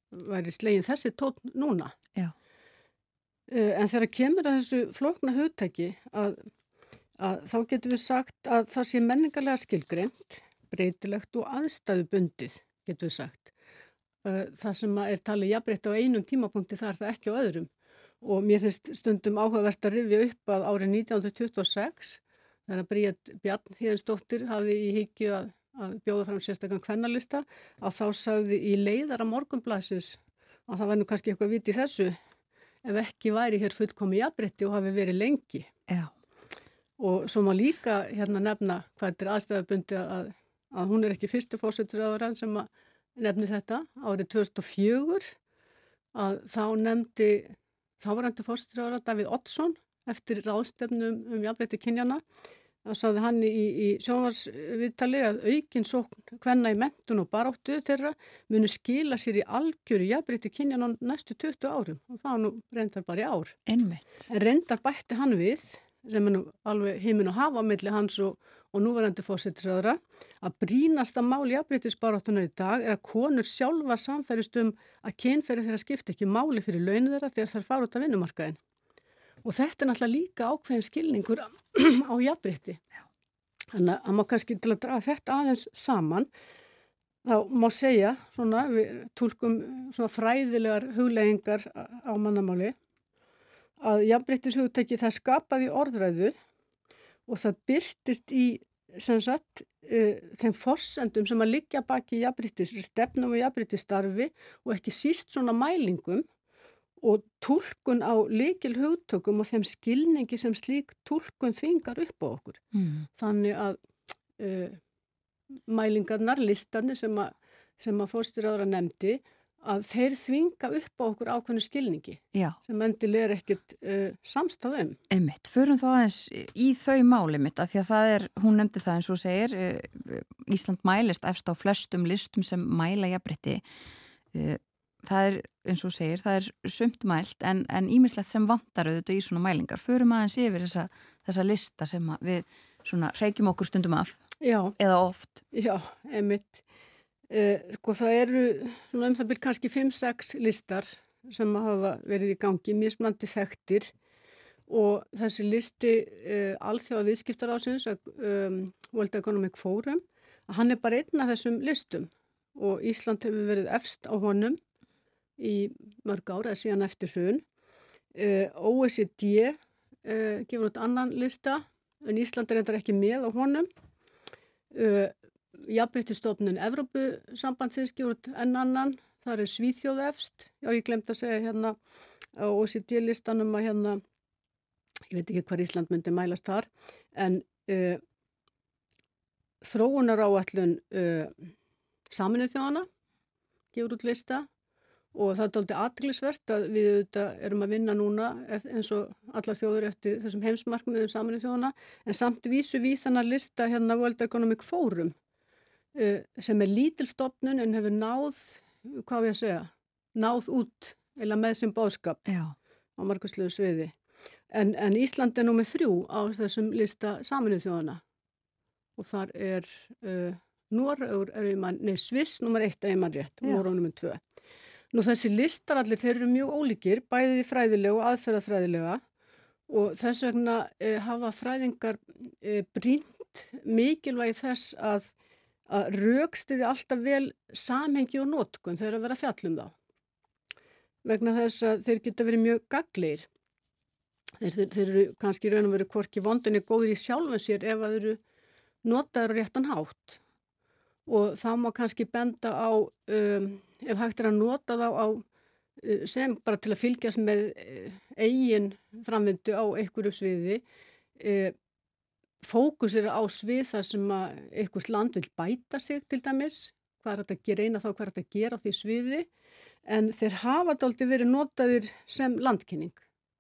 væri slegin þessi tótt núna. Uh, en þegar kemur að þessu flókna hugtæki að, að þá getur við sagt að það sé menningarlega skilgreynd, breytilegt og aðstæðubundið, getur við sagt. Uh, það sem er talið jafnbreytt á einum tímapunkti þar það ekki á öðrum og mér finnst stundum áhugavert að rifja upp að árið 1926 þegar Bríett Bjarn Híðansdóttir hafi í higgju að, að bjóða fram sérstaklega kvennalista að þá sagði í leiðara morgunblæsis að það var nú kannski eitthvað viti í þessu ef ekki væri hér fullkomi jafnbretti og hafi verið lengi. Já. Og svo má líka hérna nefna hvað er aðstæðabundi að, að hún er ekki fyrstu fórsetur aðra sem að nefni þetta árið 2004 að þá nefndi þávarandi fórsetur aðra Davíð Oddsson eftir ráðstefnum um jafnbretti kynjana þá saði hann í, í sjónvarsviðtali að aukin sókn hvenna í mentun og baróttu þeirra muni skila sér í algjöru jafnbreyti kynjan á næstu 20 árum og það nú reyndar bara í ár. Einmitt. En reyndar bætti hann við, sem er nú alveg heiminn og hafa millir hans og, og núverandi fósittisraðra, að brínasta mál jafnbreytisbaróttunar í dag er að konur sjálfa samfærist um að kynferði þeirra skipta ekki máli fyrir launu þeirra þegar þær fara út af vinnumarkaðin. Og þetta er náttúrulega líka ákveðin skilningur á jafnbreytti. Þannig að maður kannski til að draga þetta aðeins saman, þá má segja, svona, við tólkum svona fræðilegar hugleggingar á mannamáli, að jafnbreyttis hugtæki það skapaði orðræðu og það byrtist í sem sagt, uh, þeim forsendum sem að liggja baki jafnbreyttis, stefnum og jafnbreyttis starfi og ekki síst svona mælingum og tólkun á likil hugtökum og þeim skilningi sem slík tólkun þvingar upp á okkur. Mm. Þannig að uh, mælingarnar, listanir sem að, að fórstýraðara nefndi, að þeir þvinga upp á okkur ákveðinu skilningi Já, sem endilega er ekkit uh, samstæðum. einmitt. Förum þá aðeins í þau máli mitt að því að það er, hún nefndi það eins og segir, eh, Ísland mælist efst á flestum listum sem mæla jafnbretti. Eh, Það er, eins og segir, það er sumt mælt en, en ímislegt sem vantar auðvitað í svona mælingar. Förum aðeins yfir þessa, þessa lista sem við svona reykjum okkur stundum af Já, eða oft. já, emitt. Uh, sko það eru um það byrj kannski 5-6 listar sem hafa verið í gangi, mismlandi þekktir og þessi listi uh, alþjóða viðskiptarásins, um, World Economic Forum, hann er bara einn af þessum listum og Ísland hefur verið efst á honum í mörg ára síðan eftir hrun. Uh, OECD uh, gefur út annan lista en Ísland er eitthvað ekki með á honum. Uh, Jafnbryttistofnun Evrópusambandsins út enn annan. Það er Svíþjóð efst. Já, ég glemt að segja hérna á OECD-listanum að hérna, ég veit ekki hvað Ísland myndi mælast þar, en uh, þróunar áallun uh, saminuð þjóðana gefur út lista og það er doldið aðglisvert að við auðvitað erum að vinna núna eins og allar þjóður eftir þessum heimsmarkmiðum saminuð þjóðana en samt vísu við þannig að lista hérna World Economic Forum sem er lítilstofnun en hefur náð, hvað við að segja, náð út eða með sem bóðskap Já. á margusluðu sviði. En, en Ísland er nú með þrjú á þessum lista saminuð þjóðana og þar er uh, mann, nei Sviss nummer eitt er ég mann rétt, Já. Norrögur nummer tvö. Nú þessi listar allir, þeir eru mjög ólíkir, bæðið fræðilega og aðferðafræðilega og þess vegna eh, hafa fræðingar eh, brínt mikilvægi þess að, að raukstuði alltaf vel samhengi og nótkun þegar að vera fjallum þá. Vegna þess að þeir geta verið mjög gagleir. Þeir, þeir, þeir eru kannski raun og verið hvorki vondinni góður í sjálfum sér ef að eru notaður réttan hátt og það má kannski benda á um, ef hægt er að nota þá á uh, sem bara til að fylgjast með uh, eigin framvindu á einhverju sviði uh, fókus er á svið þar sem að einhvers land vil bæta sig til dæmis hvað er þetta að gera eina þá hvað er þetta að gera á því sviði en þeir hafa dálti verið notaðir sem landkynning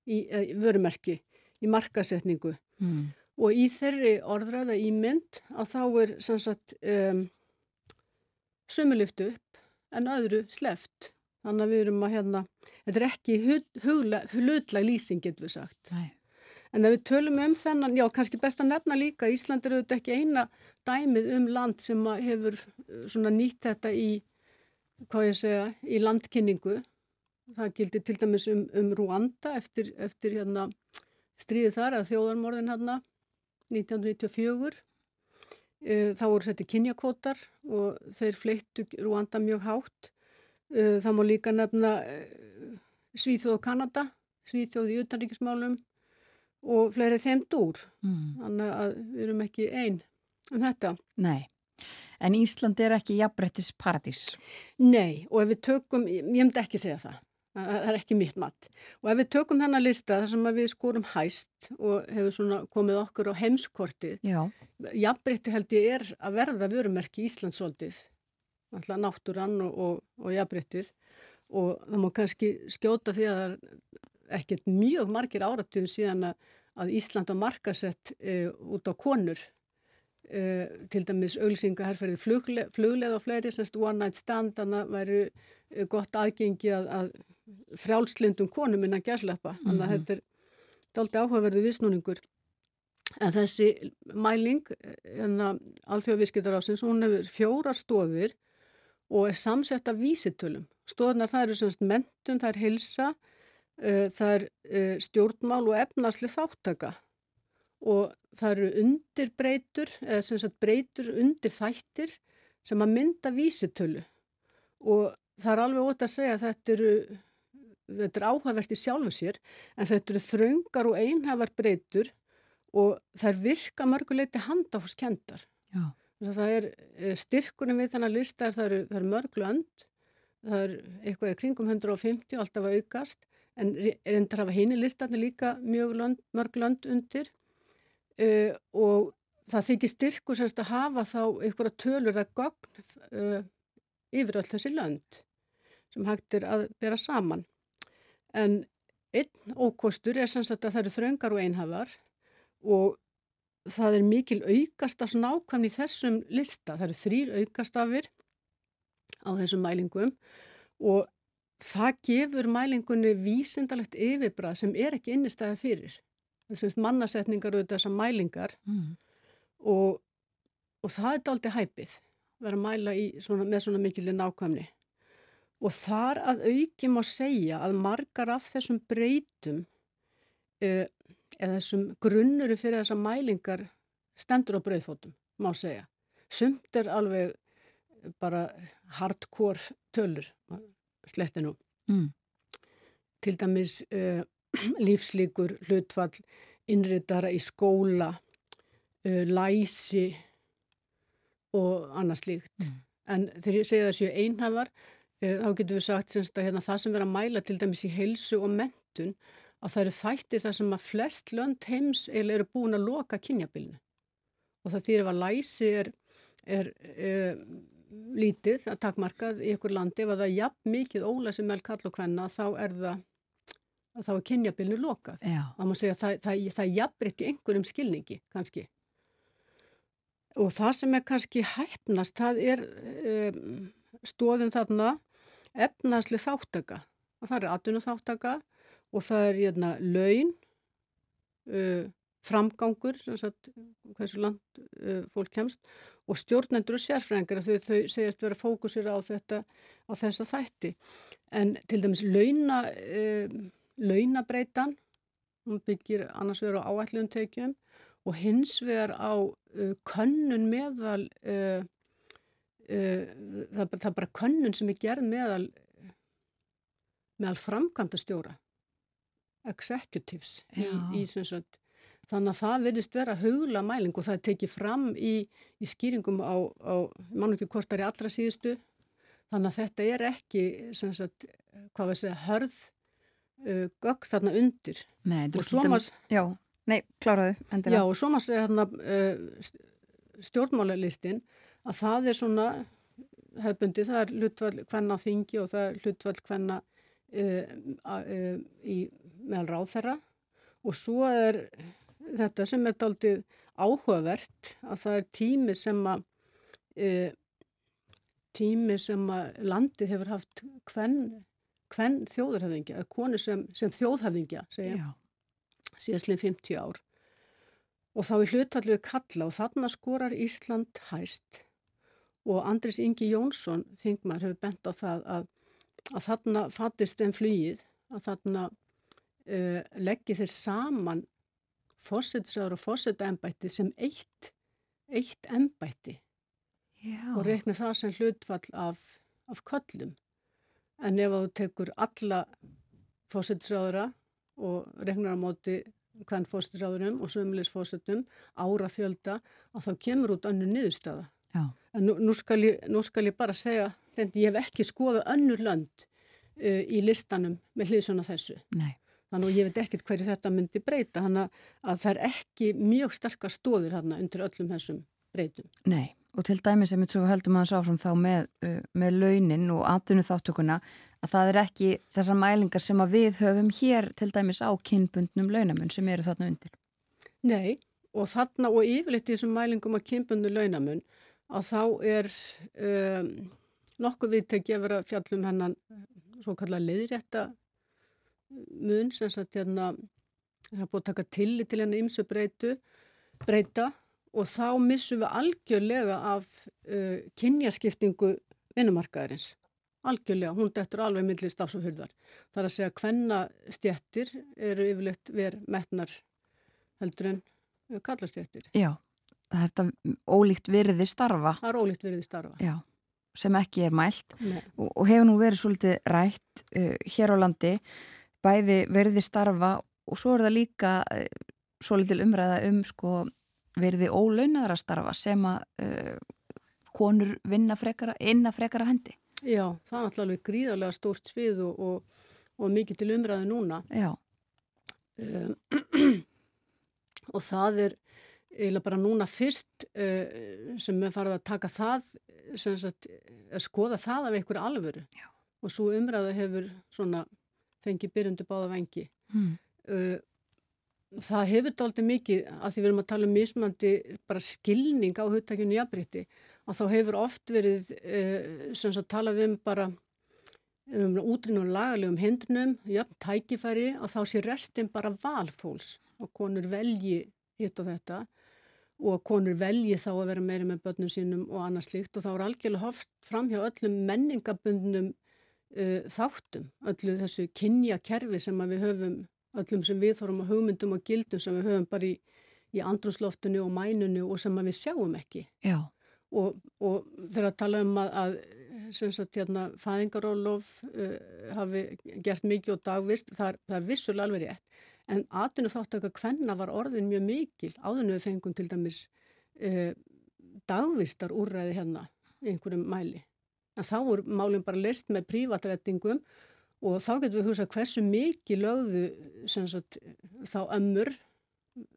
í uh, vörumerki, í markasetningu Mm. og í þeirri orðræða ímynd að þá er sem sagt um, sumulift upp en öðru sleft. Þannig að við erum að hérna, þetta er ekki hlutlega lýsing getur við sagt. Nei. En ef við tölum um þennan, já kannski best að nefna líka, Ísland er auðvitað ekki eina dæmið um land sem hefur uh, svona nýtt þetta í, hvað ég segja, í landkynningu. það gildi til dæmis um, um Rúanda eftir, eftir hérna, stríðið þar að þjóðarmorðin hérna 1994 e, þá voru þetta kynjakvotar og þeir fleittu Rúanda mjög hátt. E, það má líka nefna Svíþjóð og Kanada Svíþjóð í utanríkismálum og fleiri þeim dúr. Mm. þannig að við erum ekki einn um þetta. Nei. En Ísland er ekki jafnbrettis paradís? Nei, og ef við tökum, ég myndi ekki segja það, það er ekki mitt mat. Og ef við tökum þennan lista þar sem við skorum hæst og hefur svona komið okkur á heimskortið, jafnbretti held ég er að verða vörumerki Íslandsóldið, alltaf náttúrann og, og, og jafnbrettið og það má kannski skjóta því að það er ekkert mjög margir áratum síðan að Ísland á markasett e, út á konur. Uh, til dæmis auglsingaherrferði flugleð, flugleð og fleiri, semst one night stand þannig að væri uh, gott aðgengi að, að frjálslindum konum innan þannig mm -hmm. að þetta er daldi áhugaverðu viðsnúningur. En þessi mæling hérna alþjóðavískitarássins hún hefur fjóra stofir og er samsett af vísitölum. Stofnar það eru semst mentun, það er hilsa það er stjórnmál og efnasli þáttaka og það eru undirbreytur eða sem sagt breytur undir þættir sem að mynda vísitölu. Og það er alveg ótt að segja að þetta eru þetta er áhagvert í sjálfu sér en þetta eru þraungar og einhafar breytur og það virka mörguleiti handafórskendar það er eh, styrkunum við þennan lista það eru, eru mörglönd það er eitthvað í kringum 150 alltaf að aukast en reyndar hafa hini listatni líka mjög mörglönd undir uh, og það þykir styrku semst að hafa þá einhverja tölur að gogn uh, yfir öll þessi lönd sem hægt er að bera saman. En einn ókostur er semst að það eru þröngar og einhafar og það er mikil aukastafs nákvæmni í þessum lista. Það eru þrýr aukastafir á þessum mælingum og það gefur mælingunni vísindalegt yfirbrað sem er ekki innistæði fyrir. Mannasetningar og þessar mælingar. Mm. og, og það er aldrei hæpið vera að mæla svona, með svona mikilvæg nákvæmni. Og þar að auki má segja að margar af þessum breytum uh, eða þessum grunnuru fyrir þessar mælingar stendur á breyðfótum, má segja. Sumt er alveg bara hardcore tölur slettinu mm. til dæmis uh, lífslíkur, hlutfall, innritara í skóla, uh, læsi og annað slíkt. Mm. En þegar ég segja þessu einhafar, uh, þá getur við sagt að hérna, það sem verður að mæla til dæmis í heilsu og mentun, að það eru þættir þar sem að flest lönd heims eru búin að loka kynjabilinu. Og það þýr ef að læsi er, er, er lítið að takmarkað í ykkur landi, ef að það er jafn mikið ólæsi með kall og hvenna, þá er það að þá er kynjabilinu lokað. Segja að það, það, það jafnbreytt í einhverjum skilningi kannski. Og það sem er kannski hæfnast, það er um, stóðin þarna efnasli þáttaka. Það er atvinna þáttaka og það er hérna, laun, uh, framgangur, sagt, hversu land uh, fólk kemst og stjórnendur og sérfræðingar þau, þau segjast vera fókusir á þetta á þessa þætti. En til dæmis launa... Uh, launabreitan, hún byggir annars vegar á áætluntekjum og hins vegar á uh, könnun meðal, uh, uh, það, það er bara könnun sem er gerð meðal, meðal framkvæmda stjóra, executives í, í sagt, þannig að það verðist vera haugla mæling og það er tekið fram í, í skýringum á, á mann ekki hvort það er allra síðustu, þannig að þetta er ekki, sagt, hvað var það, hörð uh, gögg þarna undir. Nei, og svo maður Já, nei, kláraðu endilega. Já, og svo maður segja hérna uh, stjórnmálalistin að það er svona hefbundi, það er hlutvall hvenna þingi og það er hlutvall hvenna uh, uh, í meðal ráð þeirra og svo er þetta sem er daldið áhugavert að það er tími sem að uh, tími sem að landið hefur haft hvern hvern þjóðarhafingja, konu sem, sem þjóðhafingja, segja, síðastlega 50 ár. Og þá er hlutalluð kalla og þarna skorar Ísland hæst og Andris Ingi Jónsson, þingmar, hefur bent á það að að þarna fattist þeim flýið, að þarna uh, leggji þeir saman fósitsáður og fósitaembætti sem eitt, eitt embætti Já. og reikna það sem hlutfall af, af köllum. En ef þú tekur alla fósitsáðura og reiknar á móti hvern fósitsáðurum og sömulegs fósitum ára fjölda að þá kemur út önnu niðurstaða. Nú, nú, skal ég, nú skal ég bara segja, ég hef ekki skoðað önnur lönd uh, í listanum með hliðsuna þessu. Nei. Þannig að ég veit ekkert hverju þetta myndi breyta. Þannig að það er ekki mjög starka stóðir hérna undir öllum þessum breytum. Nei, og til dæmis sem við höldum aðeins áfram þá með, uh, með launin og atvinnu þáttökuna að það er ekki þessar mælingar sem að við höfum hér til dæmis á kynbundnum launamun sem eru þarna undir. Nei, og þarna og yfirleitt í þessum mælingum að kynbundu launamun að þá er um, nokkuð viðtæki að vera fjallum hennan svo kallar leiðrétta mun sem sagt hérna það er búið að taka tilli til henni ymsu breytu breyta og þá missum við algjörlega af uh, kynjaskiptingu vinnumarkaðarins algjörlega, hún dettur alveg millir stafs og hurðar. Það er að segja hvenna stjettir eru yfirleitt verið metnar heldur en uh, kallastjettir. Já, þetta ólíkt virði starfa. Það er ólíkt verið í starfa. Já, sem ekki er mælt og, og hefur nú verið svolítið rætt uh, hér á landi bæði verði starfa og svo er það líka uh, svolítið umræða um sko verði ólaunaðara starfa sem að uh, konur vinna frekara, inna frekara hendi. Já, það er náttúrulega gríðarlega stórt svið og, og, og mikið til umræðu núna. Já, Um, og það er eiginlega bara núna fyrst uh, sem við farum að taka það, sem sagt, að skoða það af einhverju alvöru. Já. Og svo umræðu hefur svona fengið byrjundu báða vengi. hmm. Uh, það hefur dálítið mikið að því við erum að tala um mismandi bara skilning á hugtakinu jafnbreytti að þá hefur oft verið uh, sem svo tala við um bara um útrinnum lagalegum hindrunum, jafn tækifæri að þá sé restin bara valfóls og konur velji hitt og þetta og konur velji þá að vera meira með börnum sínum og annað slíkt og þá er algjörlega hoft fram hjá öllum menningabundnum uh, þáttum, öllu þessu kynja kerfi sem að við höfum öllum sem við þórum að hugmyndum og gildum sem við höfum bara í, í andrúsloftinu og mænunu og sem að við sjáum ekki. já, Og, og þegar að tala um að, að sem sagt hérna fæðingarólof uh, hafi gert mikið og dagvist, það er, er vissulega alveg rétt. En atvinnu þáttöka hvenna var orðin mjög mikil áðinu við fengum til dæmis uh, dagvistar úrræði hérna í einhverjum mæli. En þá voru málinn bara leist með prívatrættingum og þá getum við hugsað hversu mikið lögðu sagt, þá ömmur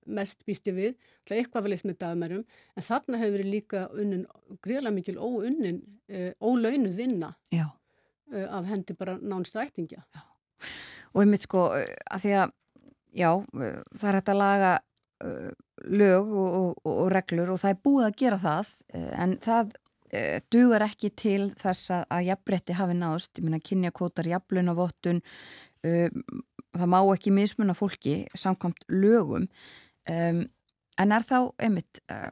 mest býsti við, alltaf eitthvað var leitt með dagmærum, en þarna hefur verið líka unnin, gríðlega mikil óunnin, uh, ólaunuð vinna já. uh, af hendi bara nánstu ættingja. Og einmitt sko að því að, já, það er hægt að laga lög og, og, og, reglur og það er búið að gera það en það dugar ekki til þess að, að jafnbretti hafi náðust, ég minna kynjakvotar, jafnlunavottun, uh, það má ekki mismunna fólki samkvæmt lögum. Um, en er þá einmitt uh,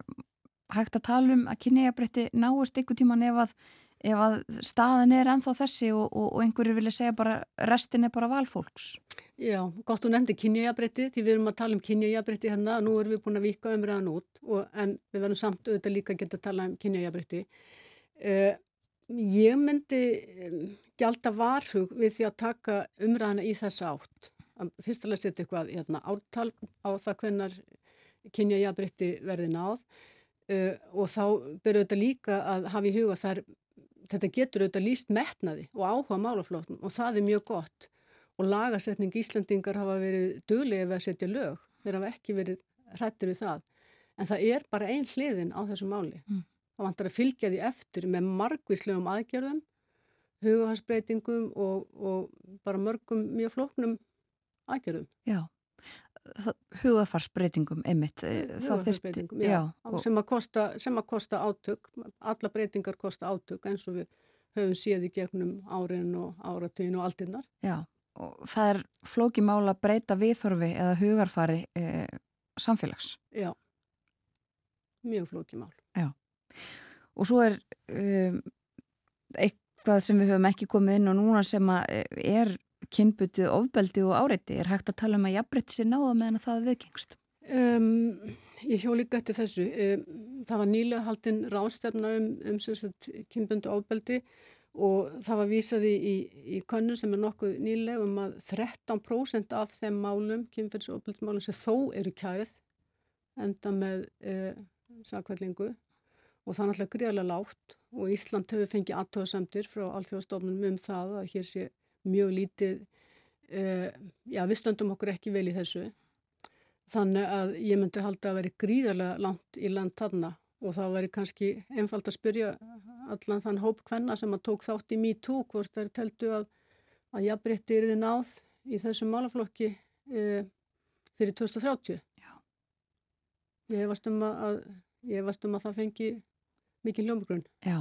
hægt að tala um að kynjajafnbretti náist einhver tíman ef að, ef að staðan er ennþá þessi og, og, og einhverju vilja segja bara restin er bara valfólks Já, gott þú nefndi kynjajabrétti, því við erum að tala um kynjajabrétti hérna, nú erum við búin að vika umræðan út, og, en við verðum samt auðvitað líka að geta að tala um kynjajabrétti. Uh, ég myndi gælda varhug við því að taka umræðana í þessa átt. Fyrstulega setja eitthvað hérna, ártal á það hvernar kynjajabrétti verði náð uh, og þá byrju auðvitað líka að hafa í huga þar, þetta getur auðvitað líst metnaði og áhuga málaflóttum og það er mjög gott og lagasetning Íslandingar hafa verið döglega við að setja lög, þeir hafa ekki verið hrættir við það. En það er bara ein hliðin á þessu máli. Mm. Það vantar að fylgja því eftir með margvíslegum aðgerðum, hugahansbreytingum og, og bara mörgum mjög flóknum aðgerðum. Já, hugafarsbreytingum einmitt eh, þá þyrfti- Hugarfarsbreytingum, já, og, sem, að kosta, sem að kosta átök, alla breytingar kosta átök eins og við höfum séð í gegnum árin og áratugin og aldinnar. já, og það er flóki mála að breyta viðþorfi eða hugarfari e, samfélags Já, mjög flókimál. og svo er eitt eitthvað sem við höfum ekki komið inn og núna sem er kynbutu ofbeldi og áreiti er hægt að tala um að jafnbreytti sér náða meðan það viðgengst? Um, ég hjó líka eftir þessu. Um, það var nýlega haldinn rástefna um, um kynbundu ofbeldi og það var vísaði í, í könnu sem er nokkuð nýlega um að 13% af þeim málum, kynferðsofbeldsmálum sem þó eru kærið enda með uh, sakvellingu og það er náttúrulega gríðarlega lágt og Ísland hefur fengið aðtóðasemtir frá alþjóðastofnum um það að hér sé mjög lítið, uh, já við stöndum okkur ekki vel í þessu þannig að ég myndi halda að veri gríðarlega langt í land þarna og það veri kannski einfald að spyrja allan þann hóp hvenna sem að tók þátt í MeToo hvort er teltu að, að jafnbrytti er þið náð í þessum málaflokki uh, fyrir 2030. Já. Ég hefast um að, ég hefast um að það fengi mikið hljómgrunn. Já,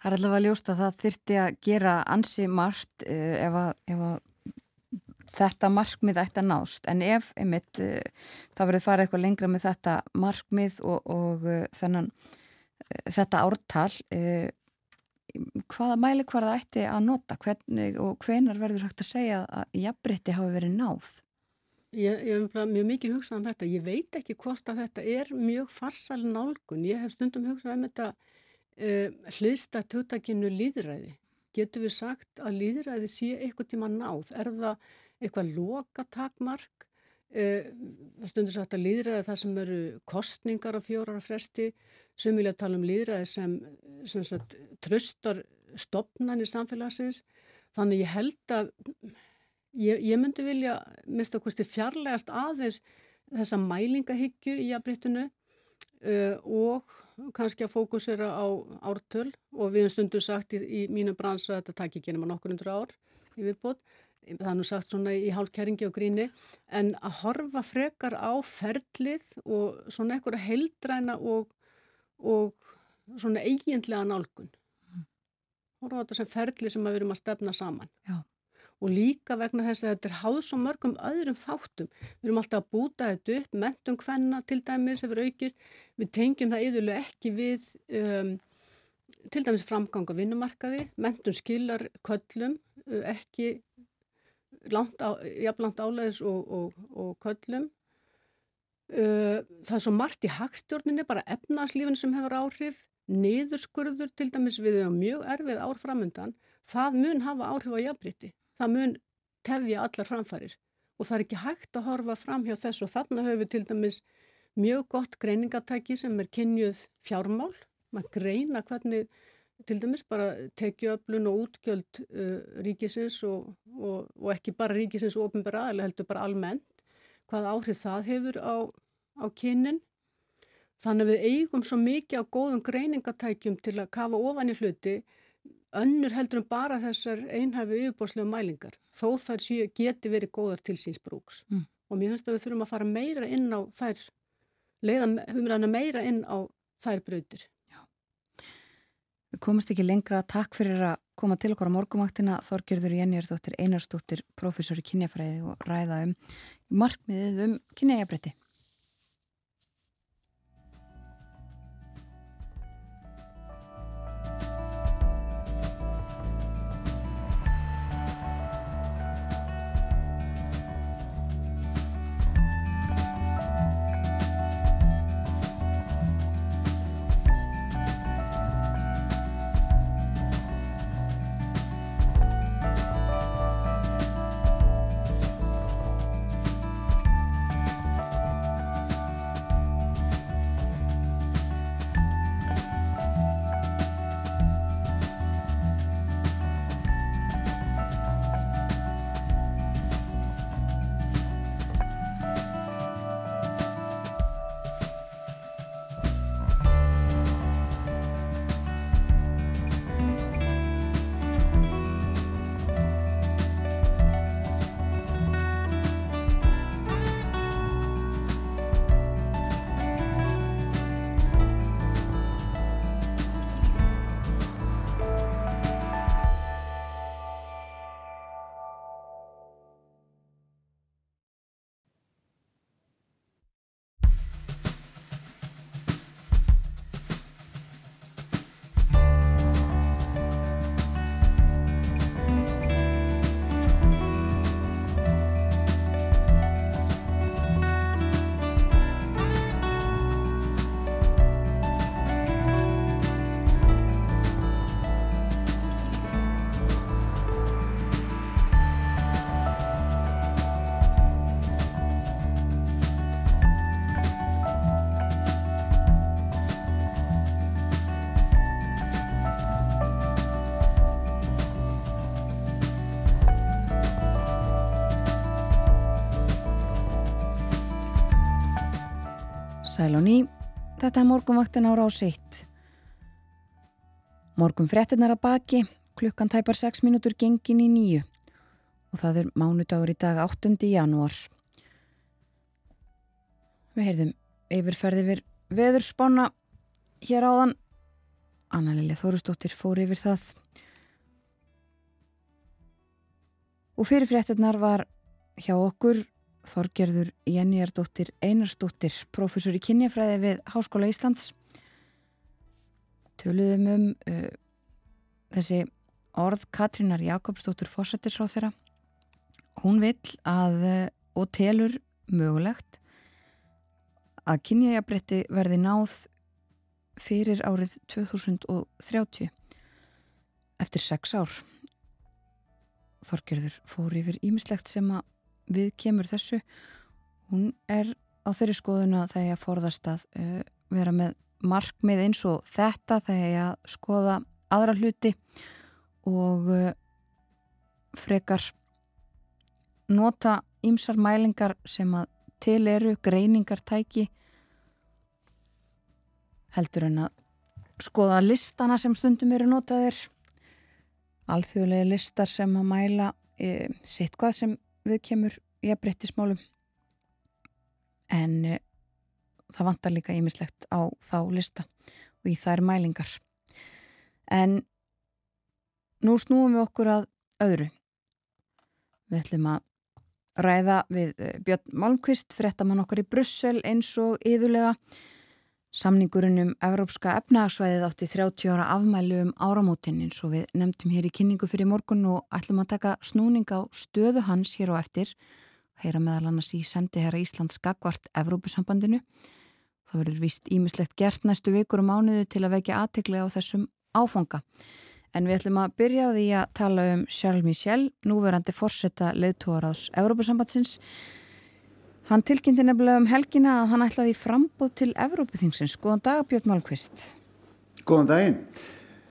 það er allavega ljóst að það þyrti að gera ansi margt uh, ef, að, ef að þetta markmið ætti að nást en ef einmitt uh, það verður farið eitthvað lengra með þetta markmið og, og uh, þennan þetta ártal hvaða mæli hvar það ætti að nota hvernig og hvenar verður hægt að segja að jafnbritti hafi verið náð ég hef mjög mikið hugsað um þetta. Ég veit ekki hvort að þetta er mjög farsal nálgun. Ég hef stundum hugsað um þetta uh, hliðsta tötakinu líðræði. Getur við sagt að líðræði sé eitthvað tíma náð? Er það eitthvað lokatakmark? Uh, stundum sagt að líðræði það sem eru kostningar á fjórar fresti. Sem vilja tala um líðræði sem, sem sagt, tröstar stopnarnir samfélagsins. Þannig ég held að Ég, ég myndi vilja mista okkur fjarlægast aðeins þessa mælingahyggju í jafnbryttinu uh, og kannski að fókusera á ártöl og við hefum stundu sagt í, í mínu bransa að þetta takk ekki nema nokkur undur ár í viðbót. Það er nú sagt svona í hálfkæringi og gríni en að horfa frekar á ferlið og svona ekkur að heldræna og, og svona eiginlega nálgun. Mm. Horfa á þetta sem ferlið sem við erum að stefna saman. Já og líka vegna þess að þetta er háð svo mörgum öðrum þáttum. Við erum alltaf að búta þetta upp, mentum hvenna til dæmis hefur aukist, við tengjum það yfirlega ekki við um, til dæmis framgang á vinnumarkaði, mentum skilar köllum, uh, ekki jafnlangt álæðis og, og, og köllum. Uh, það er svo margt í hagstjórninni, bara efnarslífin sem hefur áhrif, niðurskurður til dæmis við erum mjög erfið ár framöndan, það mun hafa áhrif á jafnbriti það mun tefja allar framfarir. Og það er ekki hægt að horfa fram hjá þess og þarna höfum við til dæmis mjög gott greiningatæki sem er kynjuð fjármál, maður greina hvernig til dæmis bara tekjuöflun og útgjöld uh, ríkisins og, og, og ekki bara ríkisins og ofinbæra aðeins heldur bara almennt hvað áhrif það hefur á, á kynin. Þannig að við eigum svo mikið á góðum greiningatækjum til að kafa ofan í hluti önnur heldur um bara þessar einhæfu yfirbórslega mælingar þó þær séu geti verið góðar til síns brúks. Mm. og mér finnst að við þurfum að fara meira inn á þær leiða meira inn á þær brautir. Já. Við komumst ekki lengra. Takk fyrir að koma til okkar á morgumaktina Þorgjörður Jenjardóttir Einarstóttir professor í kynjafræði og ræða um markmiðið um kynjajabrætti Sæl og ný, þetta er morgunvaktin ára á sitt. Morgun frettinnar að baki, klukkan tæpar 6 mínútur gengin í nýju og það er mánudagur í dag 8. janúar. Við heyrðum yfirferði við veðurspána hér áðan. Anna-Lilja Þórustóttir fór yfir það. Og fyrir frettinnar var hjá okkur Þorgerður Jenniardóttir Einarsdóttir, profesor í kynjafræði við Háskóla Íslands. Töluðum um uh, þessi orð Katrínar Jakobsdóttir fósættisráð þeirra. Hún vill að uh, og telur mögulegt að kynjajabretti verði náð fyrir árið 2030 eftir sex ár. Þorgerður fór yfir ímislegt sem að við kemur þessu. Hún er á þeirri skoðuna þegar ég forðast að uh, vera með markmið eins og þetta þegar ég að skoða aðra hluti og uh, frekar nota ímsar mælingar sem að til eru greiningartæki heldur en að skoða listana sem stundum eru notaðir alþjóðlega listar sem að mæla e, sitt hvað sem við kemur í að breytti smálum en e, það vantar líka ímislegt á þá lista og í þær mælingar. En nú snúum við okkur að öðru. Við ætlum að ræða við Björn Malmqvist fréttamann okkar í Brussel eins og yðurlega Samningurinn um Evrópska efnagsvæðið átti 30 ára afmælu um áramótin eins og við nefndum hér í kynningu fyrir morgun og ætlum að taka snúning á stöðu hans hér á eftir heyra meðal annars í sendi herra Íslands gagvart Evrópusambandinu. Það verður vist ímislegt gert næstu vikur og mánuðu til að vekja aðteglega á þessum áfanga. En við ætlum að byrja á því að tala um Charles Michel, núverandi forsetta leðtúar ás Evrópusambandsins Hann tilkynnti nefnilega um helgina að hann ætlaði frambóð til Evrópuþingsins. Góðan dag, Björn Málkvist. Góðan daginn.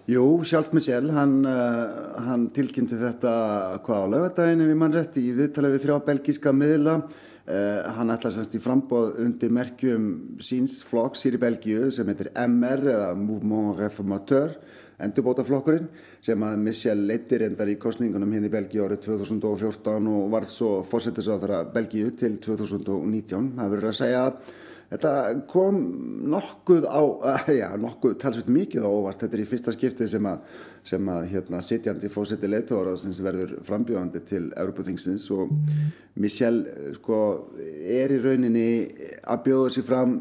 Jú, Charles Michel, hann, uh, hann tilkynnti þetta hvað á lögadaginn ef ég mann rétt í viðtala við þrjá belgíska miðla. Uh, hann ætlaði semst í frambóð undir merkjum síns flokks hér í Belgíu sem heitir MR eða Mouvement Reformateur endurbótaflokkurinn sem að Michel leittir endar í kostningunum hérna í Belgíu árið 2014 og varð svo fórsettisáþara Belgíu til 2019. Það verður að segja að þetta kom nokkuð á, já nokkuð talsveit mikið á óvart. Þetta er í fyrsta skiptið sem að, sem að hérna sitjandi fórsetti leittóra sem verður frambjóðandi til Europathingsins og Michel sko er í rauninni að bjóða sér fram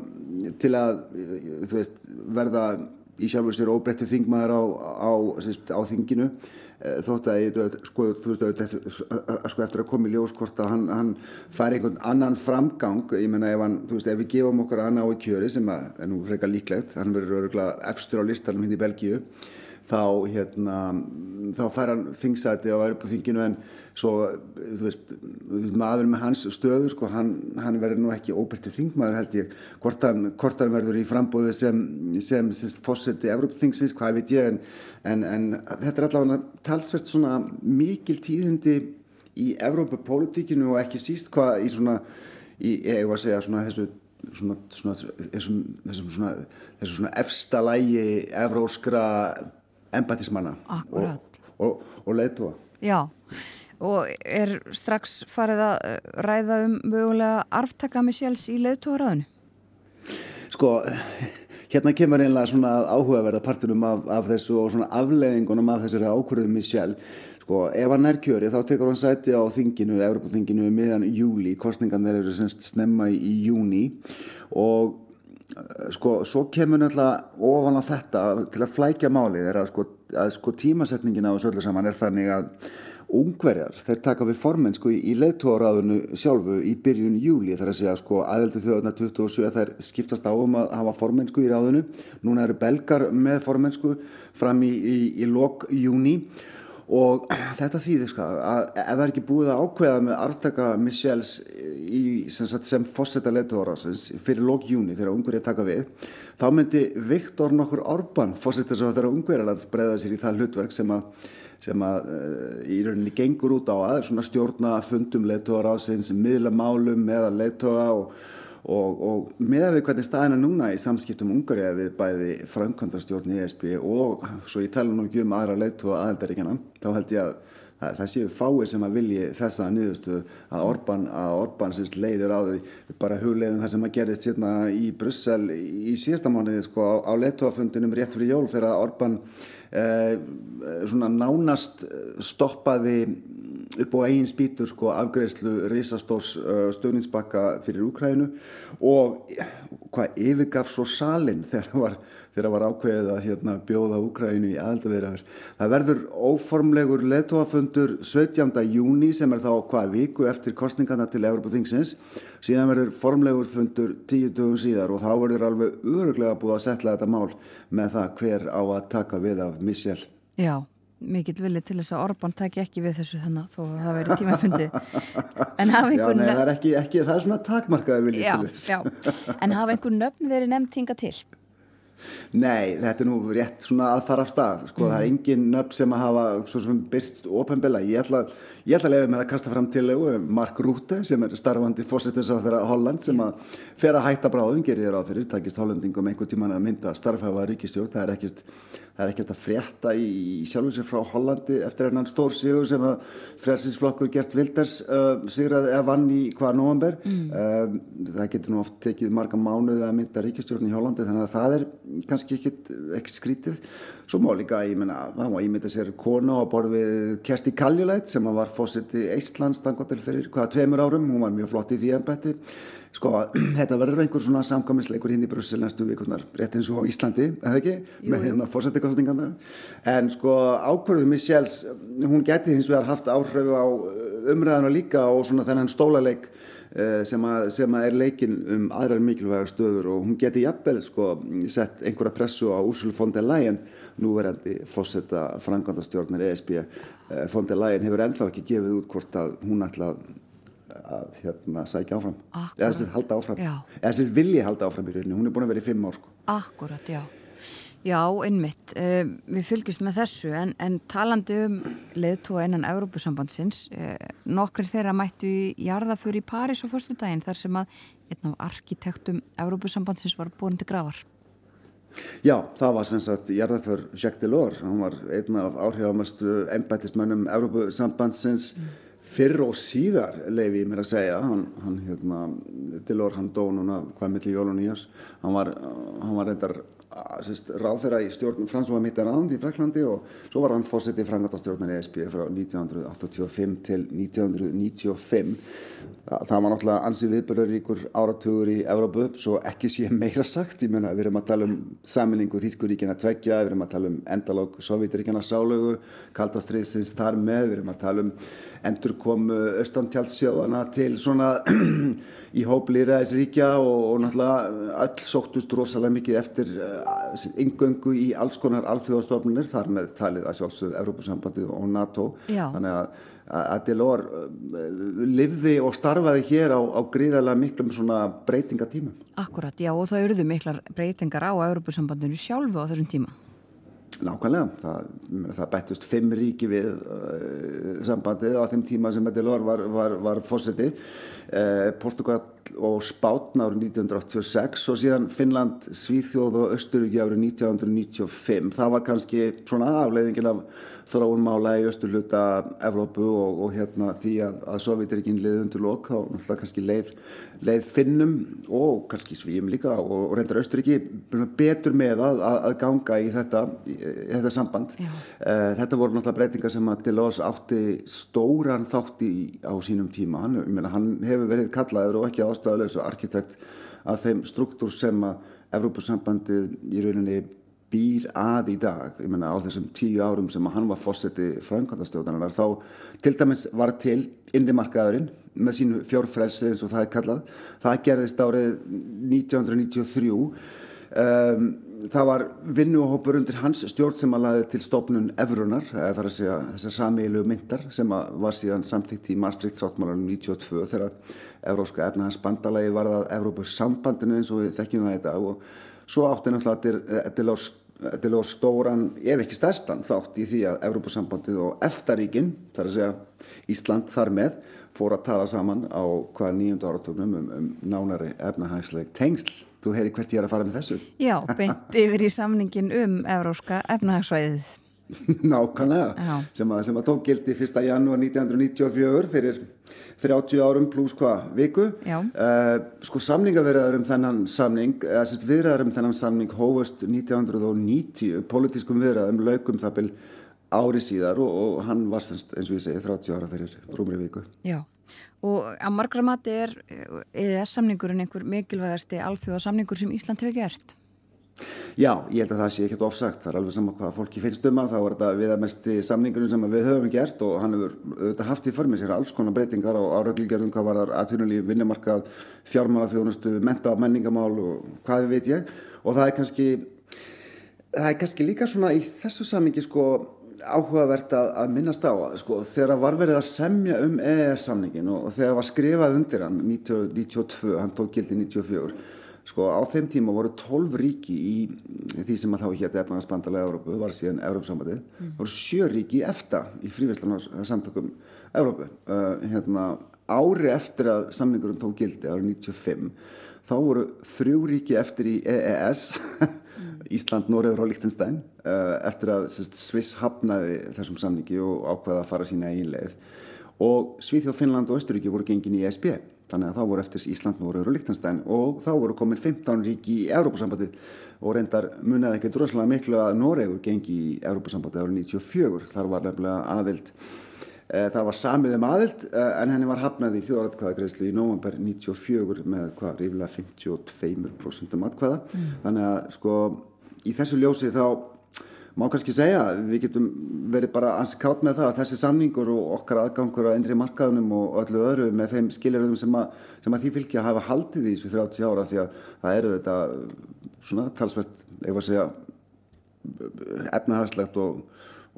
til að þú veist verða í sjálfur sér óbreyttu þingmaður á, á, á þinginu eh, þótt að ég sko, veist, sko eftir að koma í ljós hvort að hann, hann fær einhvern annan framgang. Ég menna ef, ef við gefum okkur annan á kjöri sem að, er nú frekar líklegt hann verður efstur á listanum hindi hérna í Belgíu þá, hérna, þá fær hann þingsæti á Europafinginu en svo, þú veist, maður með hans stöður, sko, hann, hann verður nú ekki óbyrtið þingmaður held ég, hvort hann, hvort hann verður í frambóðu sem, sem, sem fórseti Europafingsins, hvað veit ég, en, en, en þetta er allavega talsvert svona mikil tíðindi í Evrópapólitíkinu og ekki síst hvað í svona, í, ég var að segja svona þessu Svona, svona, þessum, þessum svona, þessum svona efsta lægi evróskra embatismanna og, og, og leiðtúa. Já, og er strax farið að eh, ræða um mögulega arftaka Michels í leiðtúaræðinu? Sko, hérna kemur einlega svona áhugaverða partinum af, af þessu og svona afleiðingunum af þessari ákvörðum Michel. Sko, ef hann er kjöri þá tekur hann sæti á þinginu, Evropaþinginu meðan júli, kostningan þeir eru semst snemma í, í júni og sko, svo kemur náttúrulega ofan á þetta til að flækja málið er að sko, að, sko tímasetningin á þessu öllu saman er þannig að ungverjar, þeir taka við formenn sko í, leittóraðunu sjálfu í byrjun júli þar að segja sko aðeldu þjóðarna 27 þær skiptast á um að hafa formenn sko í ráðunu, núna eru belgar með formenn sko fram í, í, í lok júni og þetta þýðir sko að ef það er ekki búið að ákveða með aftaka Michels í, sem, sem fósetta leituárasins fyrir lók júni þegar ungur er að taka við þá myndi Viktor nokkur Orban fósetta svo þegar ungverðarlands breyða sér í það hlutverk sem að, sem að uh, í rauninni gengur út á að svona stjórna fundum leituárasins miðla málum meðal leituá og og, og með við hvernig staðina núna í samskiptum Ungarja við bæði framkvæmdarstjórn í ESB og svo ég tala nú ekki um aðra leitu aðeldaríkjana þá held ég að það, það séu fáið sem að vilji þessa niðurstu að Orban, að Orban sem leiðir á því. Bara huglegum það sem að gerist hérna í Brussel í síðasta mánuði sko á, á leituafundinum rétt fyrir jól þegar Orban eh, svona nánast stoppaði upp á eigin spýtur sko afgreðslu risastórs uh, stöðningsbakka fyrir Úkrænu og hvað yfirgaf svo salin þegar var, þegar var ákveðið að hérna, bjóða Úkrænu í aðaldavirðar. Það verður óformlegur letóafundur 17. júni sem er þá hvað viku eftir kostningarna til Evropaþingsins síðan verður formlegur fundur tíu dögum síðar og þá verður alveg öruglega búið að setla þetta mál með það hver á að taka við af Michel. Já mikill vilið til þess að Orban taki ekki við þessu þannig þó að það veri tímafundi en hafa einhvern nöfn það er ekki, ekki, það er svona takmarkaði vilið já, til þess já. en hafa einhvern nöfn verið nefnt hinga til Nei, þetta er nú rétt svona að fara af stað sko, mm. það er mhm. engin nöfn sem að hafa svo sem byrst openbilla, ég ætla ég ætla að lefa mér að kasta fram til Mark Rúte sem er starfandi þeirra Holland sem að fer að hætta bráðum, gerir þér á fyrir, takist Hollandingum einhver tíman að mynda starfhæfa ríkistjórn, það er ekkert það er ekkert að frétta í, sjálfur sér frá Hollandi eftir enn stór sigur sem að frelsinsflokkur Gert Wilders uh, sigraði eða vann í hvaða november mm. uh, það getur nú oft tekið marga mánuði að mynda ríkistjórn í Hollandi þannig að það er kannski ekkit ekki skrítið svo má líka, ég menna, það má ímynda sér kona á borð við Kersti Kaljulætt sem var fósitt í Eistlands dangotil fyrir hvaða tveimur árum, hún var mjög flott í því ennbætti sko þetta verður einhver svona samkvæmisleikur hinn í Brussel næstu vikunar rétt eins og á Íslandi, eða ekki? Jú, með hérna fórsættikostingarna en sko ákvörðu Michels hún geti hins vegar haft áhrif á uh, umræðana líka og svona þennan stólaleik uh, sem að, sem að er leikin um aðrar mikilvægar stöður og hún geti jafnvel sko sett einhverja pressu á Úrsula von der Leyen núverandi fórsetta frangandastjórnir ESB uh, von der Leyen hefur ennþá ekki gefið út hvort að hún ætla að að hérna sækja áfram Akkurat. eða þessi halda áfram já. eða þessi vilji halda áfram í rauninu, hún er búin að vera í fimm ár sko. Akkurat, já Já, innmitt, uh, við fylgjumst með þessu en, en talandi um leðtúa innan Európusambandsins uh, nokkur þeirra mættu í jarðafur í París á fyrstu daginn þar sem að einn af arkitektum Európusambandsins var búin til gravar Já, það var sem sagt jarðafur Jacques Delors, hann var einn af áhrifamestu ennbættismönnum Európusambandsins mm. fyrr og síðar leiði ég mér að segja. Hann, hann hérna, Delor hann dó núna hvað millir jólun í jás hann var, hann var reyndar ráð þeirra í stjórnum Fransúa Mitterrand í Fraklandi og svo var hann fósitt í frangatastjórnir ESB frá 1985 til 1995 Þa, það var náttúrulega ansið viðbörðaríkur áratugur í Európu svo ekki sé meira sagt. Ég menna við erum að tala um saminningu Þýskuríkina tveggja, við erum að tala um endalóg Sovjetiríkina sálögu, kaldastriðsins þar með, við erum að tala um endur komu austantjálfsjóðana til svona í hóplýraðisríkja og, og náttúrulega öll sóttust rosalega mikið eftir yngöngu uh, í alls konar alþjóðastofnunir þar með talið að sjálfsögðu Európusambandið og NATO Já. þannig að Delors uh, livði og starfaði hér á, á gríðarlega miklum svona breytingatímum. Akkurat, já og það eruðu miklar breytingar á Európusambandinu sjálfu á þessum tíma. Nákvæmlega, það, það bættust fimm ríki við uh, sambandið á þeim tíma sem Delors var, var, var fósetti eh, Portugal og Spátn árið 1986 og síðan Finnland, Svíþjóð og Östuríki árið 1995 það var kannski svona afleiðingin af þróunmála í östurluta Evrópu og, og hérna því að, að Sovjetirikinn leiði undir lok þá náttúrulega kannski leið, leið finnum og kannski svíum líka og, og reyndar Östuríki betur með að, að ganga í þetta, í, í þetta samband. Uh, þetta voru náttúrulega breytingar sem að Delors átti stóran þátt í á sínum tíma. Hann, meina, hann hefur verið kallaður og ekki ástæðulegs arkitekt af þeim struktúr sem að Evrópussambandið í rauninni býr að í dag, ég menna á þessum tíu árum sem hann var fósetti frænkvæmdastjóðanar, þá til dæmis var til indimarkaðurinn með sínu fjórfrelsi eins og það er kallað, það gerðist árið 1993, um, það var vinnuhópur undir hans stjórn sem að laði til stofnun Evrunar, það er að segja þessar samílu myndar sem var síðan samtíkt í Maastricht sáttmálanum 92 þegar Evróska efnahans bandalagi var að Evrópus sambandinu eins og við þekkjum það í dag. Og Svo átti náttúrulega til á þetta er stóran, ef ekki stærstan þátt í því að Evrópusambandið og EFTA-ríkin, þar að segja Ísland þar með, fór að tala saman á hvaða nýjöndu áratögnum um, um nánari efnahagsleg tengsl. Þú heyri hvert ég er að fara með þessu. Já, beint yfir í samningin um Evróska efnahagsvæðið. Nákvæmlega, sem að, sem að tók gildi 1. janúar 1994 fyrir 30 árum pluss hvað viku. Uh, sko samningavirðar um þennan samning, eða sérst viðræðar um þennan samning hófust 1990, politískum viðræðum laukum það byl ári síðar og, og hann var semst eins og ég segi 30 ára fyrir rúmri viku. Já, og að margra mati er EES-samningurinn einhver mikilvægasti alþjóðasamningur sem Ísland hefur gert. Já, ég held að það sé ekkert ofsagt, það er alveg sama hvað fólki finnst um hann, þá er þetta viðamesti samningurinn sem við höfum gert og hann hefur auðvitað haft í förmið sér alls konar breytingar á áreglgerðum, hvað var það atvinnulíf, vinnumarkað, fjármálaþjónustu, menta og menningamál og hvað við veit ég. Og það er kannski, það er kannski líka svona í þessu samingi sko áhugavert að, að minnast á sko, þegar var verið að semja um EES-samningin og, og þegar var skrifað undir hann 1992, hann tók gildi 1994 Sko á þeim tíma voru 12 ríki í því sem að þá hétt efnaðarsbandalega Európu, var síðan Európsambandið, mm. voru sjö ríki í EFTA í frívæslanars samtökum Európu. Uh, hérna, ári eftir að samningurinn tók gildi, árið 95, þá voru þrjú ríki eftir í EES, Ísland, Noregur og Liechtenstein, uh, eftir að sérst, Sviss hafnaði þessum samningi og ákvaða að fara sína eigin leið. Og Svíþjóð, Finnland og Östuríki voru gengin í ESB þannig að þá voru eftir Ísland, Norður og Líktanstæn og þá voru komin 15 ríki í Európa-sambandið og reyndar munið ekki droslega miklu að Noregur gengi í Európa-sambandið árið 94, þar var nefnilega aðild e, það var samið um aðild e, en henni var hafnað í þjóðaratkvæðagreyslu í november 94 með hvað rífilega 52% um atkvæða. Mm. þannig að sko í þessu ljósi þá má kannski segja við getum verið bara ansi kátt með það að þessi samningur og okkar aðgangur á einri markaðunum og öllu öðru með þeim skiljaröðum sem, sem að því fylgja hafa haldið í þessu 30 ára því að það eru þetta svona talsvert, ég var að segja efnahagslegt og,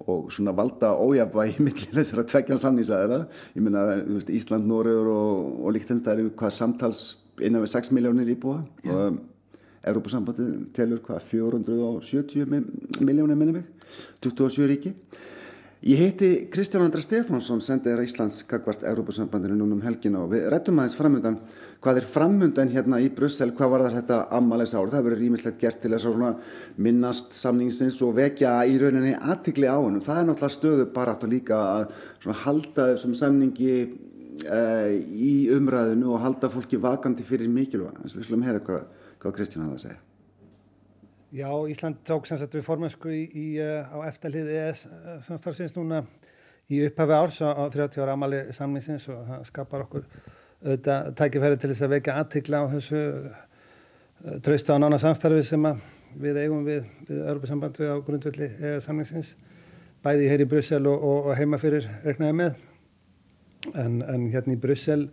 og svona valda ójafvægi millir þessar að tvekja samningsæðina ég minna að Ísland, Nóriður og, og líktens það eru hvað samtals innan við 6 miljónir íbúa. Og Európa-sambandið telur hvað 470 miljónir minni mig 27 ríki. Ég heiti Kristján Andra Stefánsson sendiðar Íslands kakvart Európa-sambandinu núna um helgin og við rættum aðeins framöndan hvað er framöndan hérna í Brussel hvað var þetta ammales ár, það verður rýmislegt gert til þess að minnast samningsins og vekja í rauninni aðtikli á hann það er náttúrulega stöðu bara átt að líka að halda þessum samningi uh, í umræðinu og halda fólki vakandi fyrir mikilvæg. En við slumum heyra hvað hvað Kristján hafði að segja. Já, Ísland tók sem sagt við formensku í, í, á eftirlið ES samstarfsins núna í upphafi árs á 30 ára amali samningsins og það skapar okkur auðvitað tækifæri til þess að vekja aðtikla á þessu trausta á nána samstarfi sem við eigum við, við við á grundvelli ES samningsins bæði hér í Brussel og, og, og heima fyrir regnaði með en, en hérna í Brussel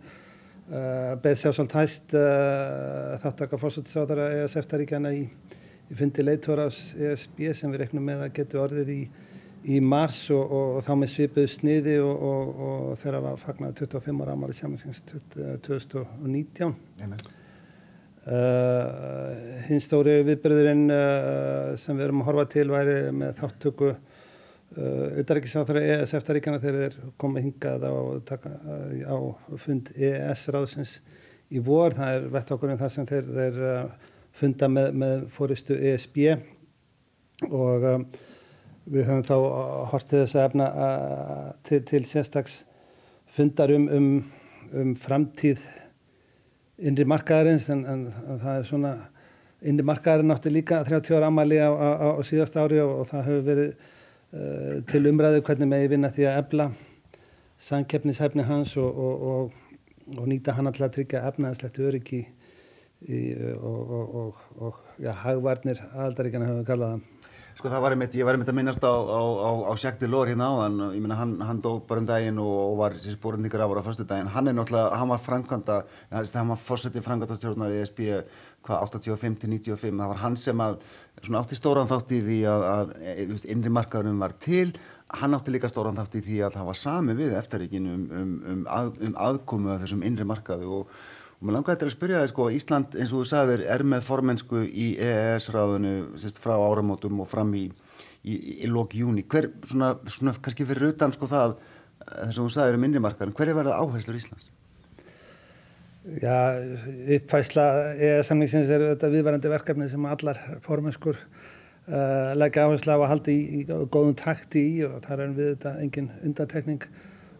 ber sér svolítið hæst uh, þáttaka fórsættisráðara ESF-taríkjana í, í fundi leiðtóras ESB sem við reknum með að getu orðið í, í mars og, og, og þá með svipuðu sniði og, og þeirra var fagnað 25 ára ámali samansins 2019 uh, hins stóri viðbyrðurinn sem við erum að horfa til væri með þáttöku auðarrikiðsáþara ESF-taríkjana þegar þeir komið hingað á, taka, á fund EES-ráðsins í vor. Það er vettvakurinn þar sem þeir, þeir funda með, með fóristu ESB og um, við höfum þá hortið þess að efna til, til sérstags fundar um, um, um framtíð innri markaðarins en, en, það er svona innri markaðarinn átti líka 30 ára amali á, á, á síðast ári og, og það hefur verið til umræðu hvernig með ég vinna því að ebla sankeppnishæfni hans og, og, og nýta hann alltaf að tryggja efnaðslegt öryggi í, og, og já, hagvarnir aðaldaríkjana hefur við kallað það. Sko það var einmitt, ég var einmitt að minnast á, á, á, á Jacques Delors hérna áðan, ég minna hann, hann dó bara um daginn og, og var sér spórundingur af ára á förstu daginn, hann er náttúrulega, hann var framkvæmda, hann var fórsetið framkvæmdastjórnar í ESB, hvað 85-95, það var hann sem að, svona átti stóran þátt í því að, að, að innri markaðurum var til, hann átti líka stóran þátt í því að það var sami við eftirríkin um, um, um, að, um aðkomu að þessum innri markaðu og mér langar þetta að spyrja það sko Ísland eins og þú sagðir er með formensku í EES-ráðinu frá áramótum og fram í, í, í lóki júni hver, svona, svona kannski fyrir utan sko það þess að þú sagðir um innrimarkaðin, hver er verið áherslur Íslands? Já, uppfæsla EES-samningsins er þetta viðvarandi verkefni sem allar formenskur uh, leggja áherslu á að halda í, í góðum takti í og þar er við þetta engin undatekning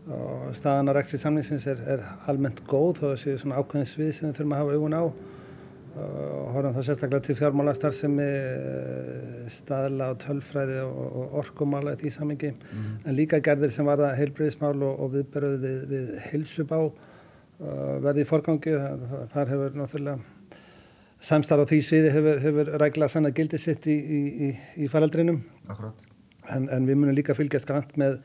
og staðan á rekstri samningsins er, er almennt góð þó að það séu svona ákveðin svið sem við þurfum að hafa augun á. Og horfum þá sérstaklega til fjármálastar sem er staðla og tölfræði og, og orkumála í því samingi mm. en líka gerðir sem varða heilbreyðismál og, og viðberöð við, við heilsubá uh, verði í forgangi. Þar hefur náttúrulega samstarf á því sviði hefur, hefur rækla sann að gildi sitt í, í, í, í faraldrinum. En, en við munum líka fylgjast grannt með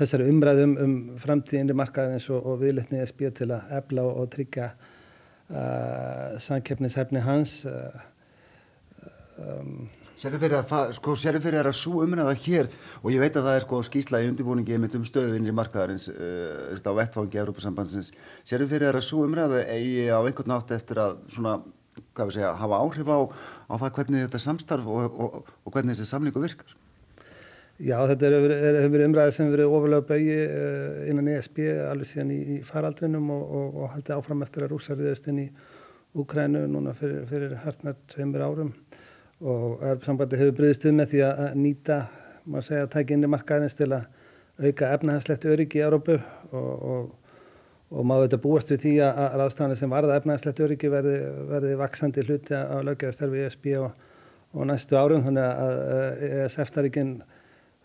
þessari umræðum um framtíðinri markaðins og, og viðletni SB til að efla og, og tryggja uh, samkeppnishefni hans uh, um, Serðu fyrir að það, sko, serðu fyrir að svo umræða hér og ég veit að það er sko skýsla í undirbúningi með um stöðinri markaðarins uh, á vettfangi Európa-sambandsins serðu fyrir að svo umræða eigi á einhvern nátt eftir að svona, hvað við segja, hafa áhrif á, á það hvernig þetta samstarf og, og hvernig þessi samlingu virkar Já, þetta hefur verið umræðið sem verið ofalega bægi uh, innan ESB alveg síðan í, í faraldrinum og, og, og haldið áfram eftir að rúsa riðast inn í Úkrænu núna fyrir, fyrir hartnar tveimur árum. Og sambandi hefur breyðist um með því að nýta, maður segja, að tækja inn í markaðins til að auka efnahænslegt öryggi í Európu og, og, maður veit að búast við því að, að ráðstafana sem varða efnahænslegt öryggi verði, verði vaksandi hluti á löggeðastarfi ESB og næstu árum, þannig að ESF-taríkinn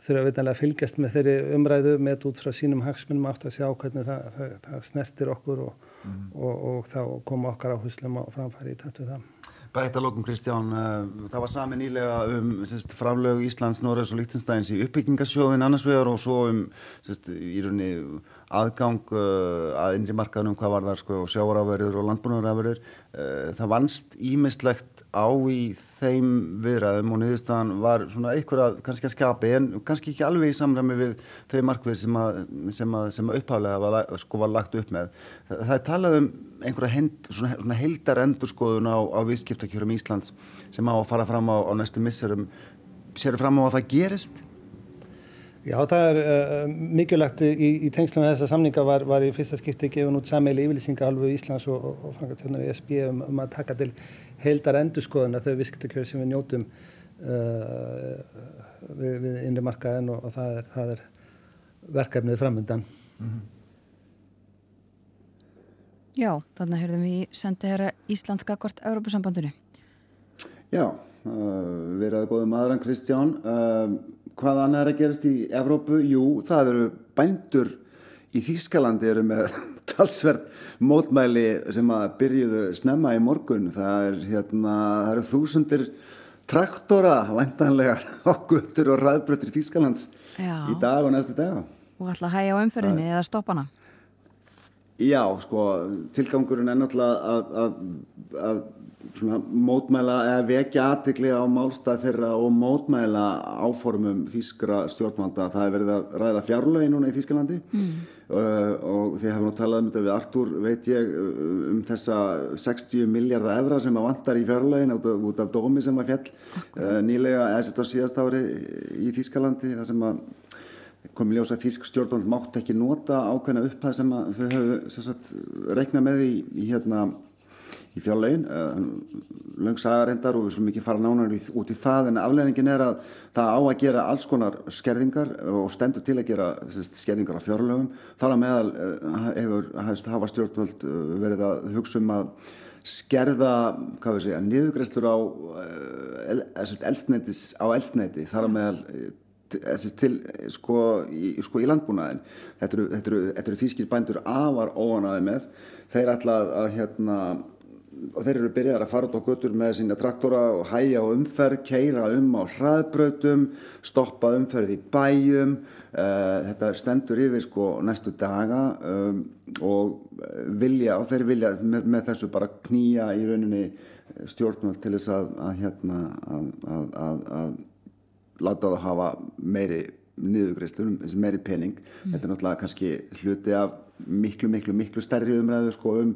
þurfa að vitanlega fylgjast með þeirri umræðu með út frá sínum hagsmunum átt að sjá hvernig það, það, það snertir okkur og, mm. og þá koma okkar áherslum á framfæri í tættu það. Bara eitt að lókum Kristján, það var sami nýlega um sérst, framlög Íslands, Norræs og Líktinstæðins í uppbyggingasjóðin annars vegar og svo um sérst, í rauninni aðgang uh, að innri markaðunum hvað var það sko, sjávarafverður og landbúnavarafverður uh, það vannst ímislegt á í þeim viðræðum og niðurstaðan var svona einhverja kannski að skapi en kannski ekki alveg í samræmi við þau markvið sem að, að, að upphálega var, sko, var lagt upp með. Það, er talað um einhverja hend, svona, svona heldar endurskoðun á, á viðskiptakjörum Íslands sem á að fara fram á, á næstu misserum. Séru fram á að það gerist Já, það er uh, mikilvægt í, í tengslu með þessa samninga var, var í fyrsta skipti gefin út sammeili yfirlýsinga alveg í Íslands og, og, og frangatjónar í SB um, um að taka til heildar endurskoðuna þau visktakjöru sem við njótum uh, við, við innri markaðin og, og það, er, það er verkefnið framöndan. Mm -hmm. Já, þannig heyrðum við sendið hér Íslandska kort Európusambandinu. Já, uh, við erum góðum aðran Kristján. Uh, hvað annað er að gerast í Evrópu? Jú, það eru bændur í Þýskalandi eru með talsverð mótmæli sem að byrjuðu snemma í morgun. Það, er, hérna, það eru þúsundir traktora væntanlegar á guttur og ræðbröttir Þýskalands Já. í dag og næstu dag. Og að hægja á umferðinni eða stoppa hana? Já, sko, tilgangurinn er náttúrulega að, mótmæla eða vekja aðtikli á málstað þeirra og mótmæla áformum þýskra stjórnvalda. Það er verið að ræða fjárlögi núna í Þýskalandi mm. uh, og þið hefum nú talað um þetta við Artúr, veit ég, um þessa 60 miljardar evra sem að vantar í fjárlögin út, út af dómi sem að fjall uh, nýlega, eða sérst á síðast ári í Þýskalandi, það sem að komið ljósa að Þísk stjórnvald mátt ekki nota ákveðna upphæð sem þau hefur reiknað með í, í, hérna, í fjárlegin langsagarendar og við slúmum ekki fara nánar út í það en afleðingin er að það á að gera alls konar skerðingar og stendur til að gera sérst, skerðingar á fjárlegum þar að meðal eh, hefur hafa stjórnvald eh, verið að hugsa um að skerða, hvað við segja, niðugreslur á eh, eldsneitis á eldsneiti þar að meðal til sko í, sko, í landbúnaðin þetta eru, þetta eru, þetta eru þýskir bændur afar óanaði með. Þeir ætla að hérna og þeir eru byrjað að fara út á götur með sína traktora og hæja á umferð, keira um á hraðbröðum, stoppa umferð í bæjum, uh, þetta stendur yfir sko næstu daga um, og vilja, og þeir vilja með, með þessu bara knýja í rauninni stjórnvöld til þess að, að hérna að, að, að láta það hafa meiri niðugreistur, meiri pening mm. þetta er náttúrulega kannski hluti af miklu, miklu, miklu stærri umræðu sko um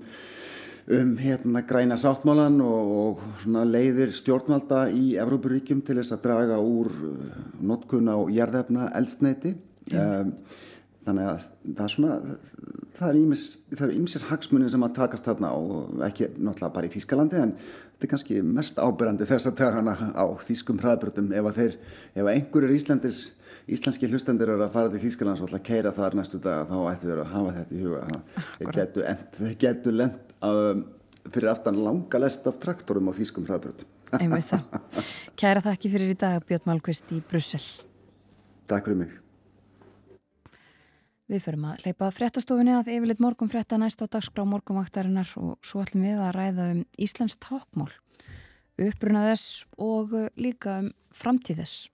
um hérna græna sáttmálan og, og leiðir stjórnvalda í Evrópuríkjum til þess að draga úr uh, notkun á jarðefna eldsneiti. Um, þannig að það er svona, það er ímis, það er ímisir hagsmunni sem að takast þarna og ekki náttúrulega bara í Þýskalandi en þetta er kannski mest ábyrrandi þess að dagana á þýskum hraðbrutum ef að þeir, ef einhverjur Íslandis íslenski hlustendur eru að fara til Þýskalands og ætla að keira þar næstu dag þá ættu þeir að hafa þetta í huga þeir getu, þeir getu lent um, fyrir aftan langa lest af traktorum á Þýskum hraðbrutum Einmitt það. Kæra þakki fyrir í dag Björn Málkvist í Brussel. Takk fyrir mig Við förum að leipa fréttastofunni að yfirleitt morgun frétta næst á dagskrá morgunvaktarinnar og svo ætlum við að ræða um Íslands tákmál, uppruna þess og líka um framtíð þess.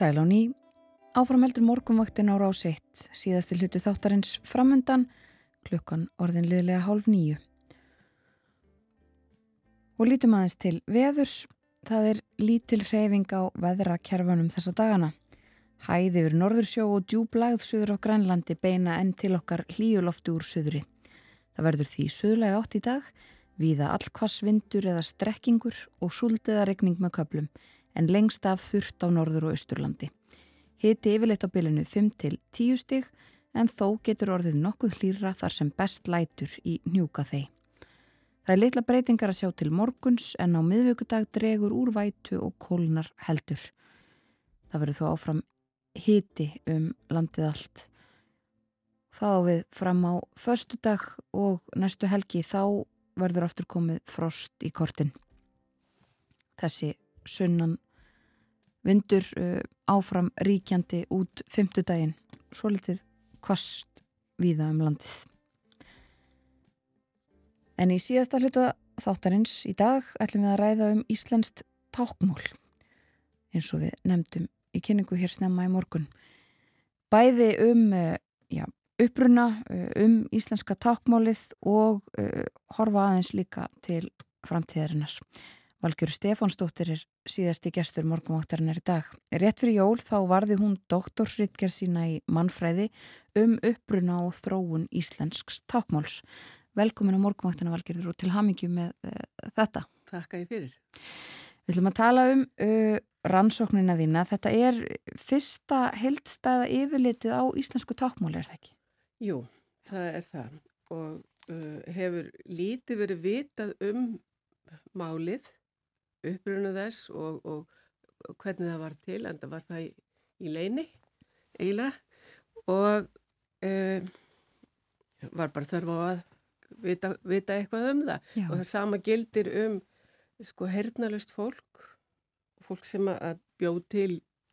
Sæl á ný, áframheldur morgunvaktin á rás 1, síðasti hluti þáttarins framundan, klukkan orðin liðlega hálf nýju. Og lítum aðeins til veðurs, það er lítil hreyfing á veðrakerfanum þessa dagana. Hæði yfir norðursjó og djúblagð söður á Grænlandi beina enn til okkar hlíuloftu úr söðuri. Það verður því söðlega átt í dag, viða allkvassvindur eða strekkingur og súldiða regning með köplum en lengst af þurft á norður og austurlandi. Hiti yfirleitt á bylunu 5 til 10 stig en þó getur orðið nokkuð hlýra þar sem best lætur í njúka þeir. Það er litla breytingar að sjá til morguns en á miðvöggudag dregur úr vætu og kólnar heldur. Það verður þó áfram hiti um landið allt. Það á við fram á förstu dag og næstu helgi þá verður aftur komið frost í kortin. Þessi sunnan vindur uh, áfram ríkjandi út fymtudaginn, svo litið kvast víða um landið. En í síðasta hlutu þáttarins í dag ætlum við að ræða um Íslenskt tákmól eins og við nefndum í kynningu hér snemma í morgun. Bæði um uh, já, uppruna, uh, um íslenska tákmálið og uh, horfa aðeins líka til framtíðarinnar. Valgjör Stefánsdóttir er síðasti gestur morgumáttarinn er í dag. Rétt fyrir jól þá varði hún doktorsritger sína í mannfræði um uppruna og þróun íslensks tákmáls. Velkomin á morgumáttarinn Valgjörður og til hamingju með uh, þetta. Þakka ég fyrir. Við ætlum að tala um uh, rannsóknina þína. Þetta er fyrsta heldstæða yfirlitið á íslensku tákmáli, er það ekki? Jú, það er það og uh, hefur lítið verið vitað um málið uppruna þess og, og hvernig það var til en það var það í, í leini eiginlega og e, var bara þörf á að vita, vita eitthvað um það Já. og það sama gildir um sko hernalust fólk fólk sem að bjóð til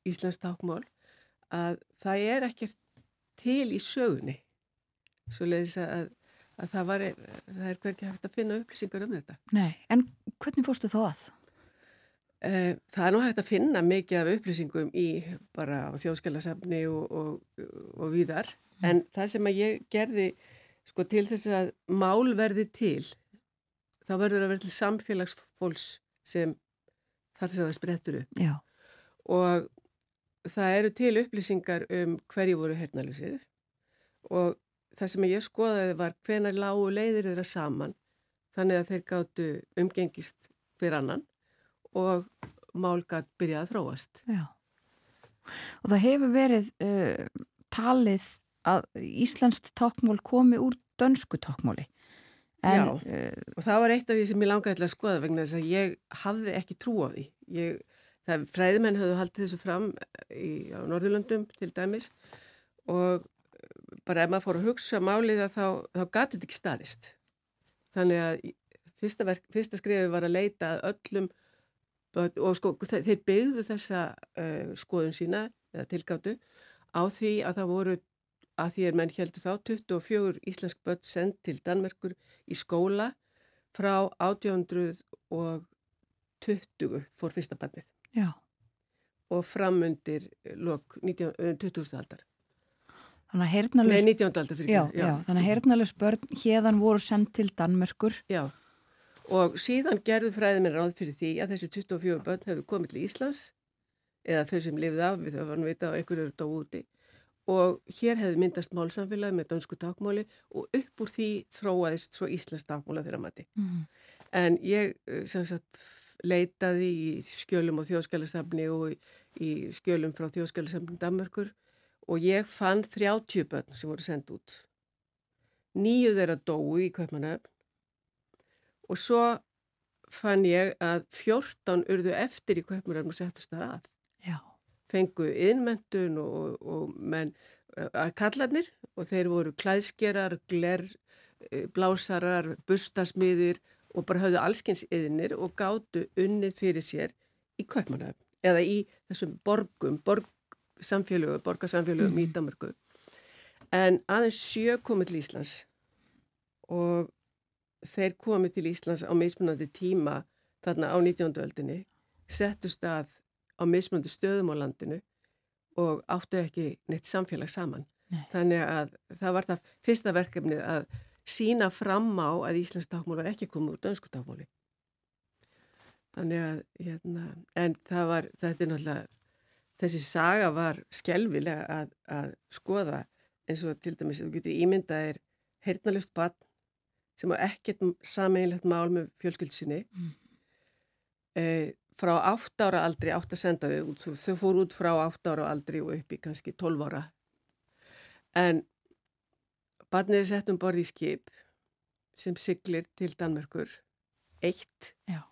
Íslands tákmál að það er ekkert til í sögunni svo leiðis að, að það, var, það er hverkið hægt að finna upplýsingar um þetta Nei, en hvernig fórstu þó að? Eh, það er nú hægt að finna mikið af upplýsingum í bara þjóðskjálasafni og, og, og víðar mm. en það sem að ég gerði sko til þess að mál verði til þá verður að vera til samfélagsfólks sem þar sem það sprettur upp Já. og það eru til upplýsingar um hverju voru hernalisir og það sem ég skoðaði var hvenar lágu leiðir þeirra saman þannig að þeir gáttu umgengist fyrir annan og mál gætt byrjað að þróast. Já. Og það hefur verið uh, talið að Íslandst tákmól komi úr dönsku tákmóli. En, Já, uh, og það var eitt af því sem ég langaði til að skoða vegna þess að ég hafði ekki trú á því. Ég, það fræðimenn höfðu haldið þessu fram í, á Norðurlöndum til dæmis og bara ef maður fór að hugsa málið þá, þá gati þetta ekki staðist. Þannig að fyrsta, verk, fyrsta skrifi var að leita öllum og sko þeir byggðu þessa uh, skoðun sína eða tilgáttu á því að það voru að því er menn heldur þá 24 íslensk börn sendt til Danmerkur í skóla frá 1820 fór fyrsta barnið. Já. Og framundir lok 20. aldar. Þannig að hernalus... Nei, 19. aldar fyrir já, já. já, þannig að hernalus börn hérðan voru sendt til Danmerkur. Já, og síðan gerðu fræðiminn ráð fyrir því að þessi 24 börn hefur komið til Íslands eða þau sem lifið af, við þau varum vita á einhverju eru dó úti og hér hefði myndast málsamfélag með dönsku takmáli og upp úr því þróaðist svo Íslands takmála þeirra mati. Mm. En ég eh, sagt, leitaði í skjölum á þjóðskjálasafni og í, í skjölum frá þjóðskjálasafni Danmörkur og ég fann 30 börn sem voru sendt út. Nýju þeirra dói í Kaupmannöfn og svo fann ég að 14 urðu eftir í Kaupmannöfn og settist það að. Já. Fengu innmentun og, og menn að kallarnir og þeir voru klæðskerar, gler, eh, blásarar, bustasmiðir og bara hafðu allskins yðinir og gáttu unnið fyrir sér í Kaupmannöfn eða í þessum borgum, borg samfélögu, borgarsamfélögu mm. í Danmarku en aðeins sjö komið til Íslands og þeir komið til Íslands á mismunandi tíma þarna á 19. öldinni settu stað á mismunandi stöðum á landinu og áttu ekki neitt samfélag saman Nei. þannig að það var það fyrsta verkefnið að sína fram á að Íslands dagmál var ekki komið úr dönsku dagmáli þannig að hérna, en það var, þetta er náttúrulega þessi saga var skjelvilega að, að skoða eins og til dæmis þú getur ímyndað er heyrnalust bann sem á ekkert sameinlegt mál með fjölskyldsinni mm. e, frá 8 ára aldri átt að senda þau út, þau fór út frá 8 ára aldri og upp í kannski 12 ára en barnið er sett um borði í skip sem siglir til Danmörkur eitt Já.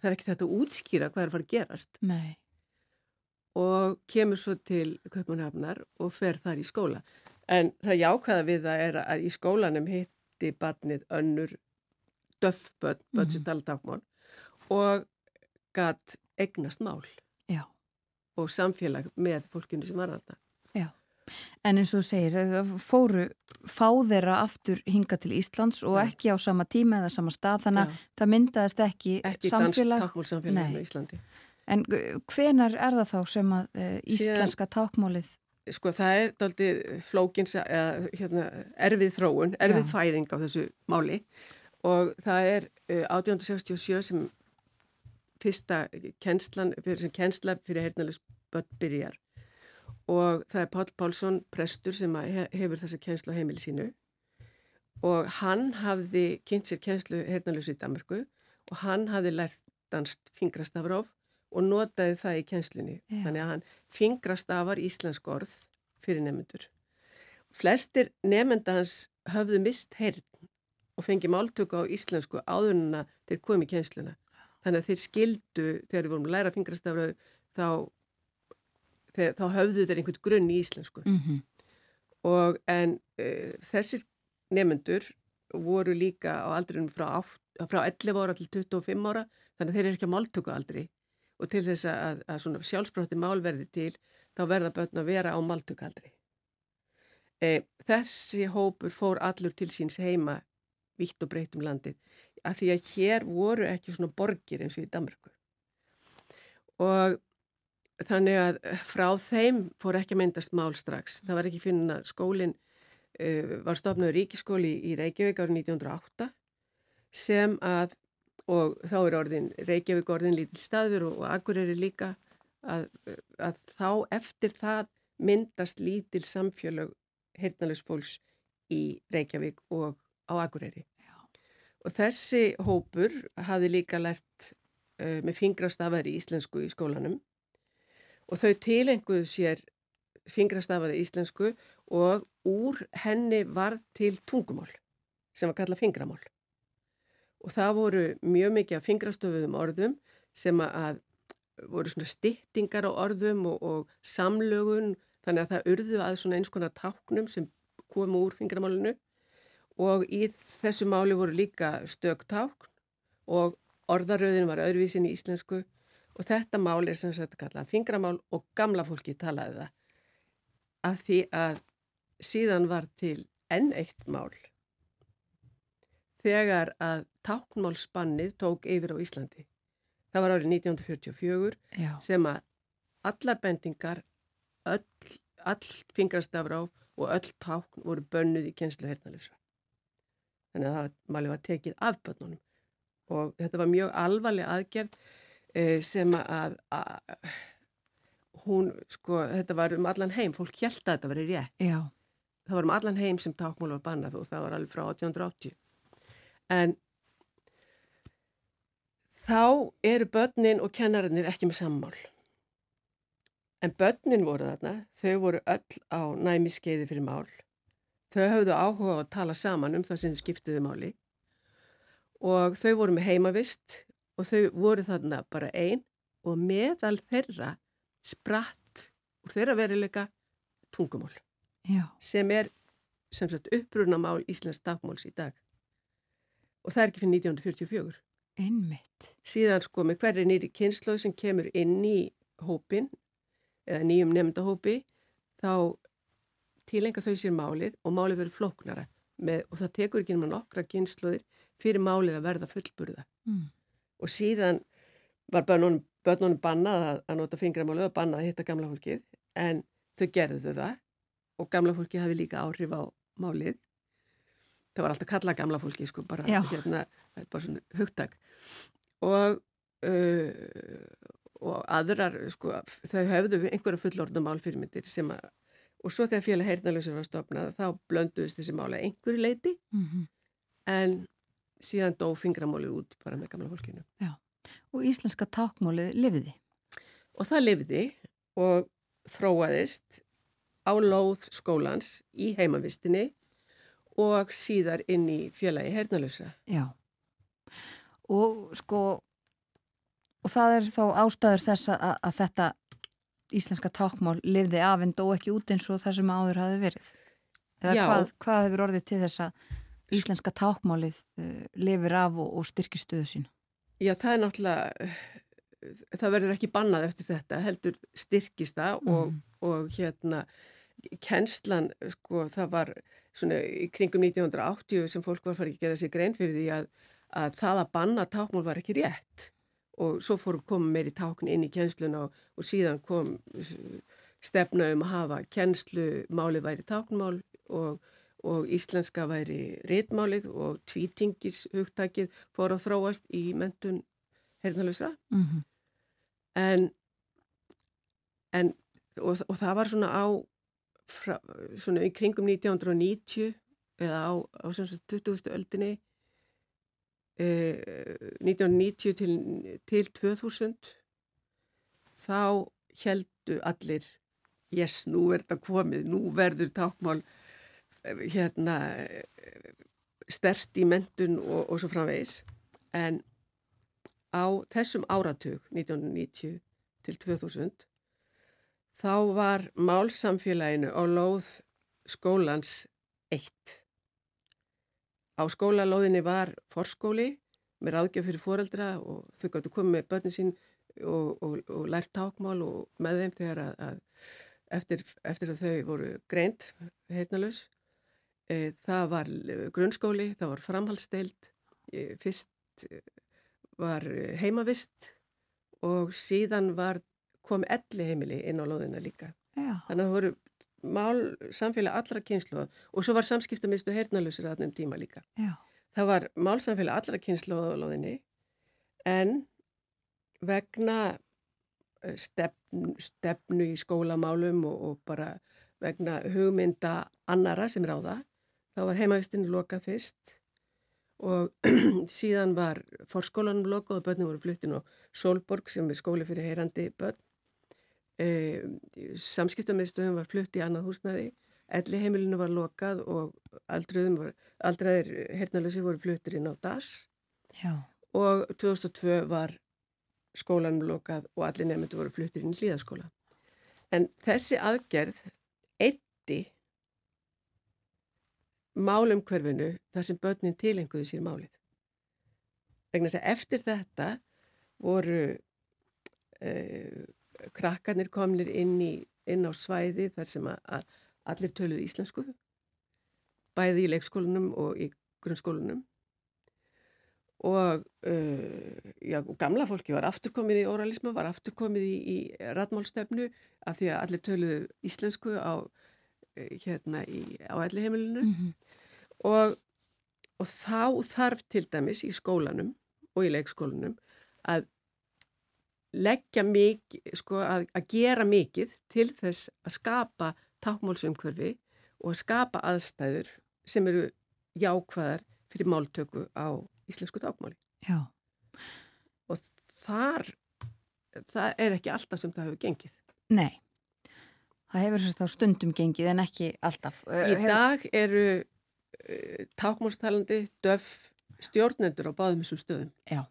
það er ekki þetta að útskýra hvað er að fara að gerast Nei og kemur svo til Kaupmannhafnar og fer þar í skóla. En það jákvæða við það er að í skólanum hitti barnið önnur bönn sem mhm. og gatt egnast mál Já. og samfélag með fólkinu sem var að það. Já, en eins og segir, það fóru fá þeirra aftur hinga til Íslands og ekki á sama tíma eða sama stað, þannig að það myndaðist ekki, ekki samfélag. Ekki danst takmálsamfélag með Íslandi. En hvenar er það þá sem að uh, íslenska Síðan, tákmálið? Sko það er daldi flókins eða hérna, erfið þróun, erfið Já. fæðing á þessu máli. Og það er uh, 1867 sem fyrsta kennslan, sem kennsla fyrir hernaðlis börn byrjar. Og það er Pál Pálsson, prestur sem hefur þessa kennslu á heimili sínu. Og hann hafði kynnt sér kennslu hernaðlis í Danmarku og hann hafði lært danst fingrastafróf og notaði það í kjenslunni. Já. Þannig að hann fingrastafar íslensk orð fyrir nefnendur. Flestir nefnenda hans höfðu mist heyrn og fengi máltöku á íslensku áðurna þeir komi í kjensluna. Þannig að þeir skildu, þegar þeir vorum að læra fingrastafröðu, þá, þeir, þá höfðu þeir einhvern grunn í íslensku. Mm -hmm. Og en uh, þessir nefnendur voru líka á aldrinum frá, frá 11 ára til 25 ára, þannig að þeir eru ekki að máltöku aldrei og til þess að, að svona sjálfsbrótti mál verði til þá verða börn að vera á maltukaldri. E, þessi hópur fór allur til síns heima vitt og breytt um landið af því að hér voru ekki svona borgir eins og í Danmarku. Og þannig að frá þeim fór ekki að myndast mál strax. Það var ekki finnun að skólinn uh, var stofnaður ríkiskóli í Reykjavík árið 1908 sem að og þá er orðin Reykjavík orðin lítil staður og, og Akureyri líka að, að þá eftir það myndast lítil samfélög heyrnalus fólks í Reykjavík og á Akureyri. Já. Og þessi hópur hafi líka lært uh, með fingrastafari íslensku í skólanum og þau tilenguðu sér fingrastafari íslensku og úr henni var til tungumál sem var kallað fingramál. Og það voru mjög mikið af fingrastöfuðum orðum sem að voru svona styttingar á orðum og, og samlögun þannig að það urðu að svona eins konar táknum sem komu úr fingramálinu. Og í þessu máli voru líka stögtákn og orðaröðin var öðruvísin í íslensku. Og þetta mál er sem sagt kallað fingramál og gamla fólki talaði það. Af því að síðan var til enn eitt mál þegar að táknmálspannið tók yfir á Íslandi. Það var árið 1944 Já. sem að allar bendingar, öll, all fingrastafrá og öll tákn voru bönnuð í kjenslu hernalösa. Þannig að það máli var tekið af bönnunum og þetta var mjög alvarleg aðgerð eh, sem að, að hún, sko, þetta var um allan heim, fólk held að þetta var rétt. Já. Það var um allan heim sem tákmál var bannað og það var alveg frá 1880. En þá eru börnin og kennarinnir ekki með sammál. En börnin voru þarna, þau voru öll á næmi skeiði fyrir mál. Þau höfðu áhuga á að tala saman um það sem skiptuðu máli og þau voru með heimavist og þau voru þarna bara einn og meðal þeirra spratt úr þeirra verileika tungumál Já. sem er sem sagt upprunamál Íslands dagmáls í dag og það er ekki fyrir 1944 Einmitt. síðan sko með hverri nýri kynslu sem kemur inn í hópin eða nýjum nefndahópi þá tilenga þau sér málið og málið verður flóknara með, og það tekur ekki náttúrulega nokkra kynsluðir fyrir málið að verða fullburða Mm. og síðan var börnunum, börnunum bannað að, að nota fingramálið og bannað að hitta gamla fólkið en þau gerðu það og gamla fólkið hafi líka áhrif á málið það var alltaf kallað gamla fólki sko bara Já. hérna, það er bara svona hugtak. Og uh, og aðrar sko þau hefðu einhverja fullorðna málfyrirmyndir sem að og svo þegar félag heyrnalösur var stopnað þá blönduðist þessi mála einhverju leiti Mm en síðan dó fingramálið út bara með gamla fólkinu. Og íslenska tákmálið lifiði. og það lifði og þróaðist á lóð skólans í heimavistinni og síðar inn í félagi heyrnalösra Já. Og sko, og það er þá ástæður þess að, að þetta íslenska tákmál lifði af en dó ekki út eins og það sem áður hafi verið. Eða Já. hvað, hvað hefur orðið til þess að íslenska tákmálið uh, lifir af og, og styrkir stöðu sín? Já, það er náttúrulega, það verður ekki bannað eftir þetta, heldur styrkist það og, og hérna, kennslan, sko, það var svona í kringum 1980 sem fólk var farið að gera sér grein fyrir því að, að það að banna tákmál var ekki rétt og svo fór koma meiri tákn inn í kennsluna og, og síðan kom stefna um að hafa kennslu, málið væri táknmál og og íslenska væri réttmálið og tvítingis hugtakið fór að þróast í mentun heyrnalösa Mm -hmm. en, en og, og það var svona á frá, svona í kringum 1990 eða á, á sagt 20. öldinni eh, 1990 til, til 2000 þá heldu allir yes, nú er þetta komið, nú verður tákmál hérna stert í mentun og, og svo framvegis en á þessum áratug 1990 til 2000 þá var málsamfélaginu á lóð skólans eitt. Á skólalóðinni var forskóli með ráðgjöf fyrir foreldra og þau gáttu komið með börnin sín og, og, og lært tákmál og með þeim þegar að, að eftir, eftir að þau voru greint heitnalaus E, það var grunnskóli, það var framhaldsteild, e, fyrst e, var heimavist og síðan var, kom elli heimili inn á loðina líka. Já. Þannig að það voru mál samfélag allra kynslu og svo var samskiptamistu heyrnalösir að nefn tíma líka. Já. Það var málsamfélag allra kynslu á loðinni en vegna stefnu, stefnu í skólamálum og, og bara vegna hugmynda annara sem ráða þá var heimavistinu lokað fyrst og síðan var fórskólanum lokað og börnum voru fluttin á Solborg sem er skóli fyrir heyrandi börn. E, Samskiptamiðstöðum var flutt í annað húsnaði, elli heimilinu var lokað og aldraðir hernalösi voru fluttir inn á DAS Já. og 2002 var skólanum lokað og allir nefndu voru fluttir inn í hlýðaskóla. En þessi aðgerð eitti málumkverfinu þar sem börnin tilenguðu sér málið. Vegna þess að eftir þetta voru uh, krakkarnir komnir inn, í, inn á svæði þar sem að, allir töluðu íslensku, bæði í leikskólanum og í grunnskólanum. Og, uh, já, og gamla fólki var afturkomið í oralisma, var afturkomið í, í ratmálstefnu af því að allir töluðu íslensku á hérna í, á ellihemilinu mm -hmm. og, og þá þarf til dæmis í skólanum og í leikskólanum að leggja mikið, sko að, að gera mikið til þess að skapa tákmálsumkverfi og að skapa aðstæður sem eru jákvæðar fyrir máltöku á íslensku tákmáli. Já. Og þar, það er ekki alltaf sem það hefur gengið. Nei. Það hefur svo stundum gengið en ekki alltaf. Í hefur... dag eru uh, tákmálstalandi döf stjórnendur á báðum þessum stöðum. Já.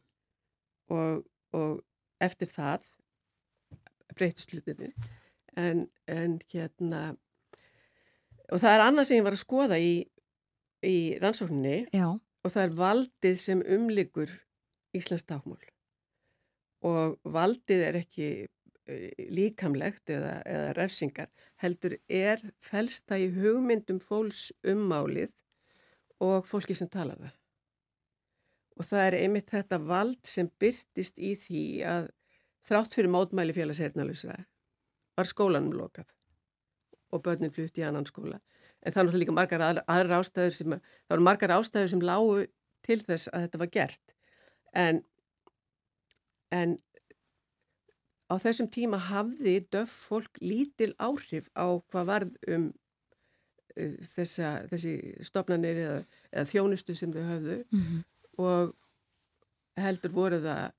Og, og eftir það breytist hlutinni. En, en hérna, og það er annað sem ég var að skoða í, í rannsókninni Já. og það er valdið sem umlikur Íslands tákmál. Og valdið er ekki Eh, líkamlegt eða, eða refsingar heldur er felsta í hugmyndum fólks ummálið og fólki sem tala það. Og það er einmitt þetta vald sem byrtist í því að þrátt fyrir mótmæli félagshernalusra var skólanum lokað og börnin flutti í annan skóla. En það náttúrulega líka margar aðra ástæður sem, það voru margar ástæður sem lágu til þess að þetta var gert. En, en á þessum tíma hafði döf fólk lítil áhrif á hvað varð um uh, þessa, þessi stopnarnir eða, eða þjónustu sem þau höfðu mm -hmm. Og heldur voru það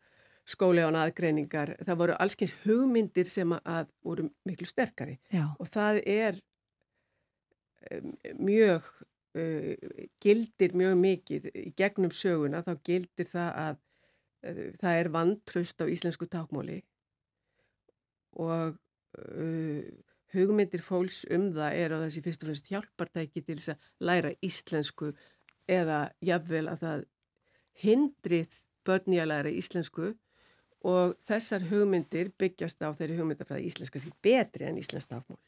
skóli án aðgreiningar, það voru allskyns hugmyndir sem að voru miklu sterkari. Já. og það er um, mjög uh, gildir mjög mikið í gegnum söguna. Þá gildir það að uh, það er vantraust á íslensku tákmóli og uh, hugmyndir fólks um það er að þessi fyrst og fremst hjálpartæki til þess að læra íslensku eða jafnvel að það hindrið læra íslensku og þessar hugmyndir byggjast á þeirri hugmyndafræði íslenska sem betri en íslensk afmól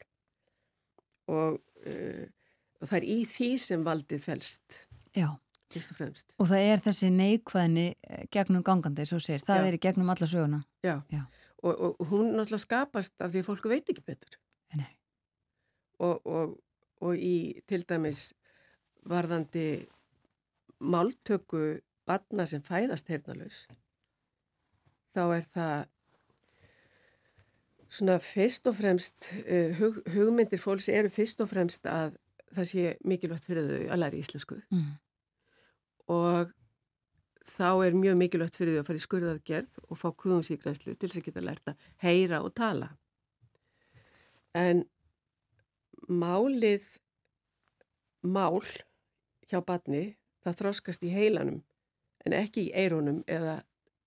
og, uh, og það er í því sem valdið fælst Já. og og það er þessi neikvæðni eh, gegnum gangandi, svo sér, það Já. er í gegnum alla söguna. Já, Já. Og, og hún náttúrulega skapast af því að fólku veit ekki betur. Og, og, og í til dæmis varðandi máltöku barna sem fæðast hernalus þá er það svona fyrst og fremst uh, hug, hugmyndir fólks eru fyrst og fremst að það sé mikilvægt fyrir þau að læra íslensku mm. og þá er mjög mikilvægt fyrir því að fara í skurðargerð og fá kuðungsíkræslu til þess að geta lært að heyra og tala. En málið, mál hjá batni, það þróskast í heilanum en ekki í eironum eða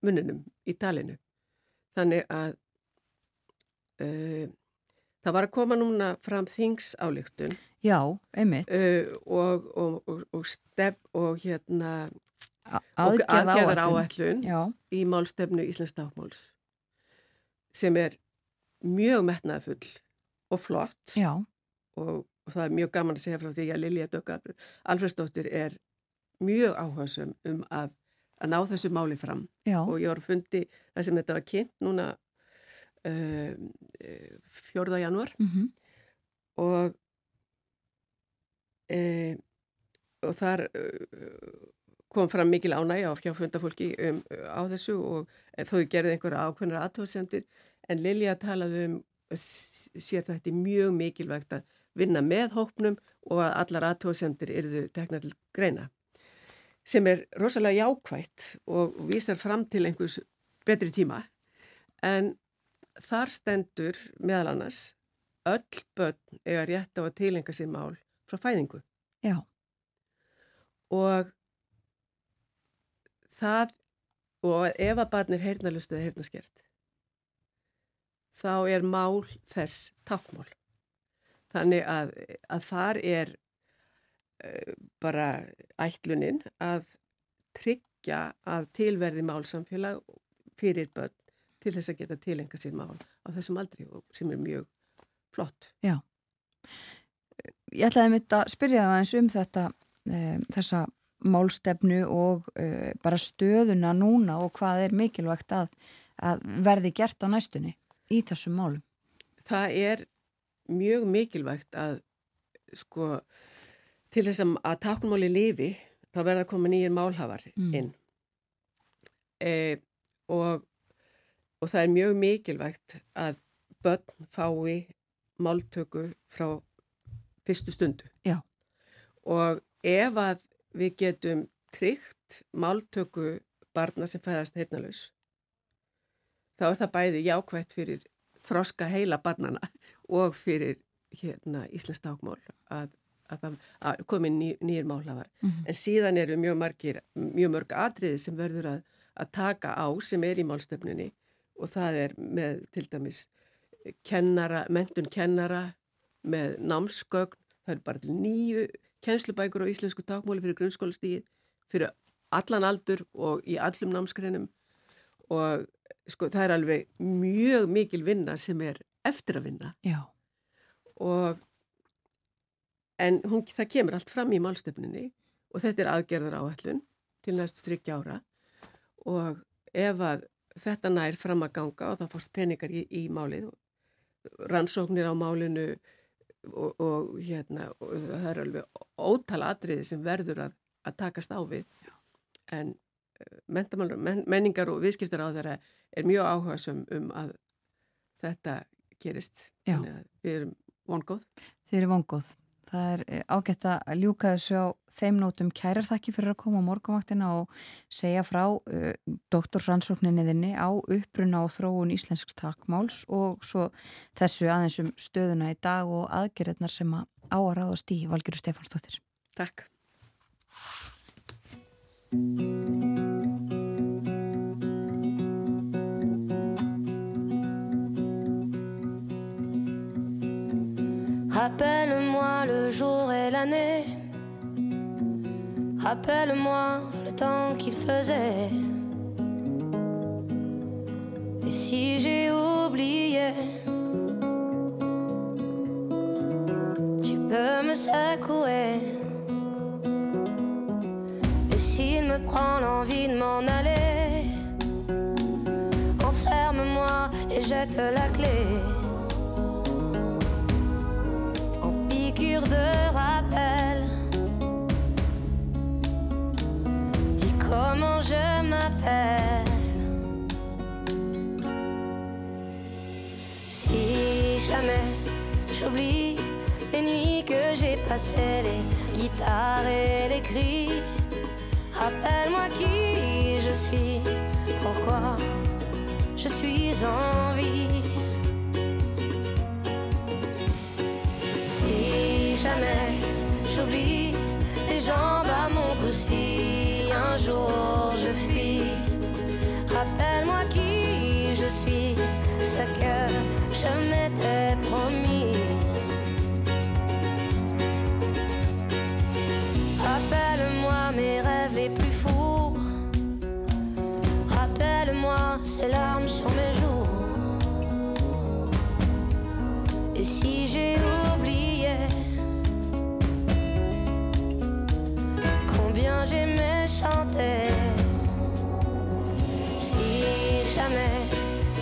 muninum í talinu. Þannig að uh, það var að koma núna fram þingsáleiktun Já, einmitt. Uh, og, og, og, og stefn og hérna aðgerðar áætlun í málstefnu Íslands Dákmáls sem er mjög metnaðfull og flott. Og, og það er mjög gaman að segja frá því að Lilja Döggar Alfredsdóttir er mjóg áhersum um að, að ná þessu máli fram Já. og ég var að fundi það sem þetta var kynnt núna uh, 4. januar mm -hmm. og uh, og þar uh, kom fram mikil ánægja á fjárfundafólki um, á þessu og þó gerði einhverja ákveðnar aðtóðsendir en Lilja talaði um sér þetta mjög mikilvægt að vinna með hópnum og að allar aðtóðsendir eruðu tekna til greina. Sem er rosalega jákvægt og vísar fram til einhvers betri tíma en þar stendur meðal annars öll börn eiga rétt á að tilenga sér mál frá fæðingu. Já. Og það, og ef að barn er heyrnalust eða heyrnaskert, þá er mál þess tákmál. Þannig að, að þar er bara ætlunin að tryggja að tilverði málsamfélag fyrir börn til þess að geta tilenga sér mál á þessum aldri og sem er mjög flott. Já. Ég ætlaði mitt að spyrja það eins um þetta, um, þessa málstefnu og uh, bara stöðuna núna og hvað er mikilvægt að, að verði gert á næstunni í þessum málum. Það er mjög mikilvægt að sko til þess að takunmáli lifi þá verða að koma nýjir málhafar inn mm. e, og, og það er mjög mikilvægt að börn fái máltöku frá fyrstu stundu. Já. Og ef að við getum tryggt máltöku barna sem fæðast heyrnalaus, þá er það bæði jákvægt fyrir þroska heila barnana og fyrir hérna, Íslands dagmál að, að það komi ný, nýjir málhafar. Mm -hmm. En síðan eru mjög, margir, mjög mörg atriði sem verður að, að taka á sem er í málstöfnunni og það er með til dæmis kennara, mentun kennara með námsgögn, það er bara nýju kennslubækur á íslensku dagmáli fyrir grunnskólastíði, fyrir allan aldur og í allum námskreinum og sko það er alveg mjög mikil vinna sem er eftir að vinna. Já. Og en hún, það kemur allt fram í málstöfninni og þetta er aðgerðar áallun til næstu stryggja ára. Og ef að þetta nær fram að ganga og það fórst peningar í, í málið rannsóknir á málinu og, og hérna og það er alveg ótala atriði sem verður að, að takast á við. En eh, men, menningar og viðskiptar á þeirra er mjög áhuga um að þetta gerist. Við erum vongóð. Þið erum vongóð Það er eh, ágætt að ljúka þessu á þeim nótum kærarþakki fyrir að koma á morgunvaktina og segja frá uh, doktorsrannsókninniðinni á uppruna og þróun íslensks takmáls og svo þessu aðeins um stöðuna í dag og aðgerðnar sem að á að ráðast í Valgjöru Stefánsdóttir. Takk. Rappelle-moi le jour et l'année. Rappelle-moi le temps qu'il faisait. Et si j'ai oublié, tu peux me secouer. Et s'il me prend l'envie de m'en aller, enferme-moi et jette la clé. Passées, les guitares et les cris, rappelle-moi qui je suis, pourquoi je suis en vie. j'oublie les jambes à mon cou si un jour je fuis. Rappelle-moi qui je suis, ce que je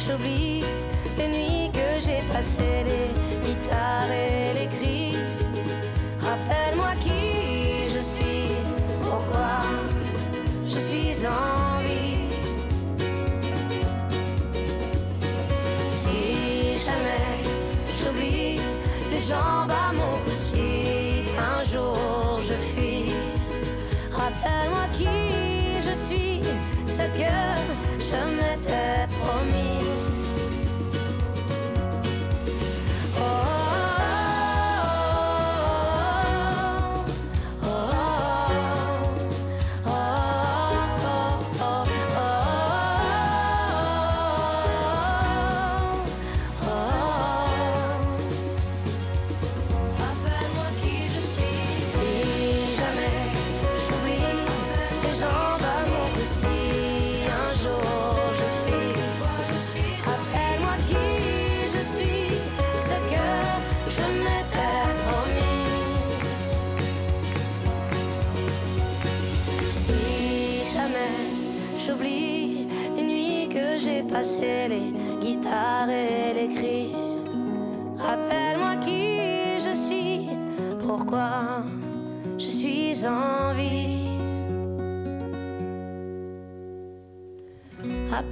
j'oublie les nuits que j'ai passées, les guitares et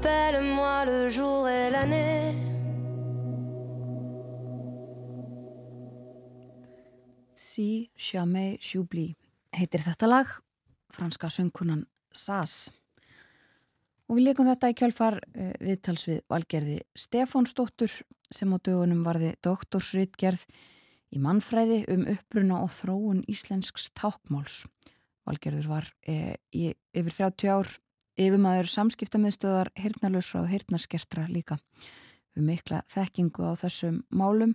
Rappelle-moi le jour et l'année. Si jamais j'oublie heitir þetta lag, franska söngkunan SAS. Og við leikum þetta í kjálfar uh, viðtals við valgerði Stefánsdóttur sem á dögunum varði doktorsritgerð í mannfræði um uppruna og þróun íslensks tákmáls. Valgerður var uh, í yfir 30 ár yfirmaður samskiptamiðstöðar hirtnalösra og hirtnarskertra líka við mikla þekkingu á þessum málum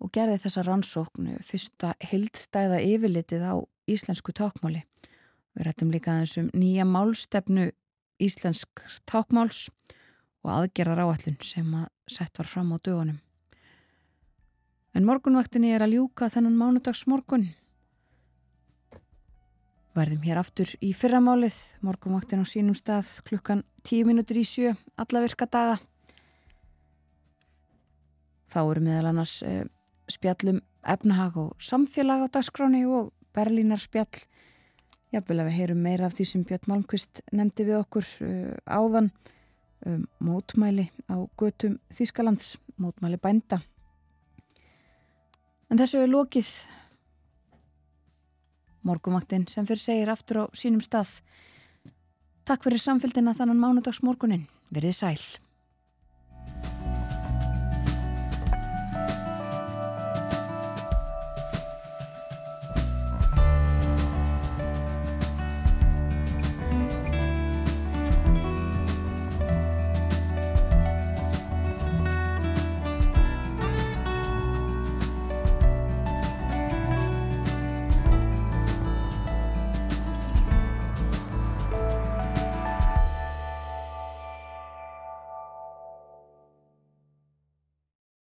og gerði þessa rannsóknu fyrsta hildstæða yfirlitið á íslensku tákmáli. Við rættum líka aðeins um nýja málstefnu íslensk tákmáls og aðgerðar áallun sem að sett var fram á dögunum. En morgunvaktinni er að ljúka þennan mánudags morgun. Verðum hér aftur í fyrramálið, morgunvaktin á sínum stað klukkan 10 minútur í sjö, alla virka daga. Þá eru meðal annars eh, spjallum efnahag og samfélag á dagskráni og Berlínar spjall. Jafnvel að við heyrum meira af því sem Björn Malmqvist nefndi við okkur uh, áðan um, mótmæli á götum Þýskalands, mótmæli bænda. En þessu er lokið morgumaktinn sem fyrir segir aftur á sínum stað. Takk fyrir samfélgina þannan mánudags morgunin. Verðið sæl.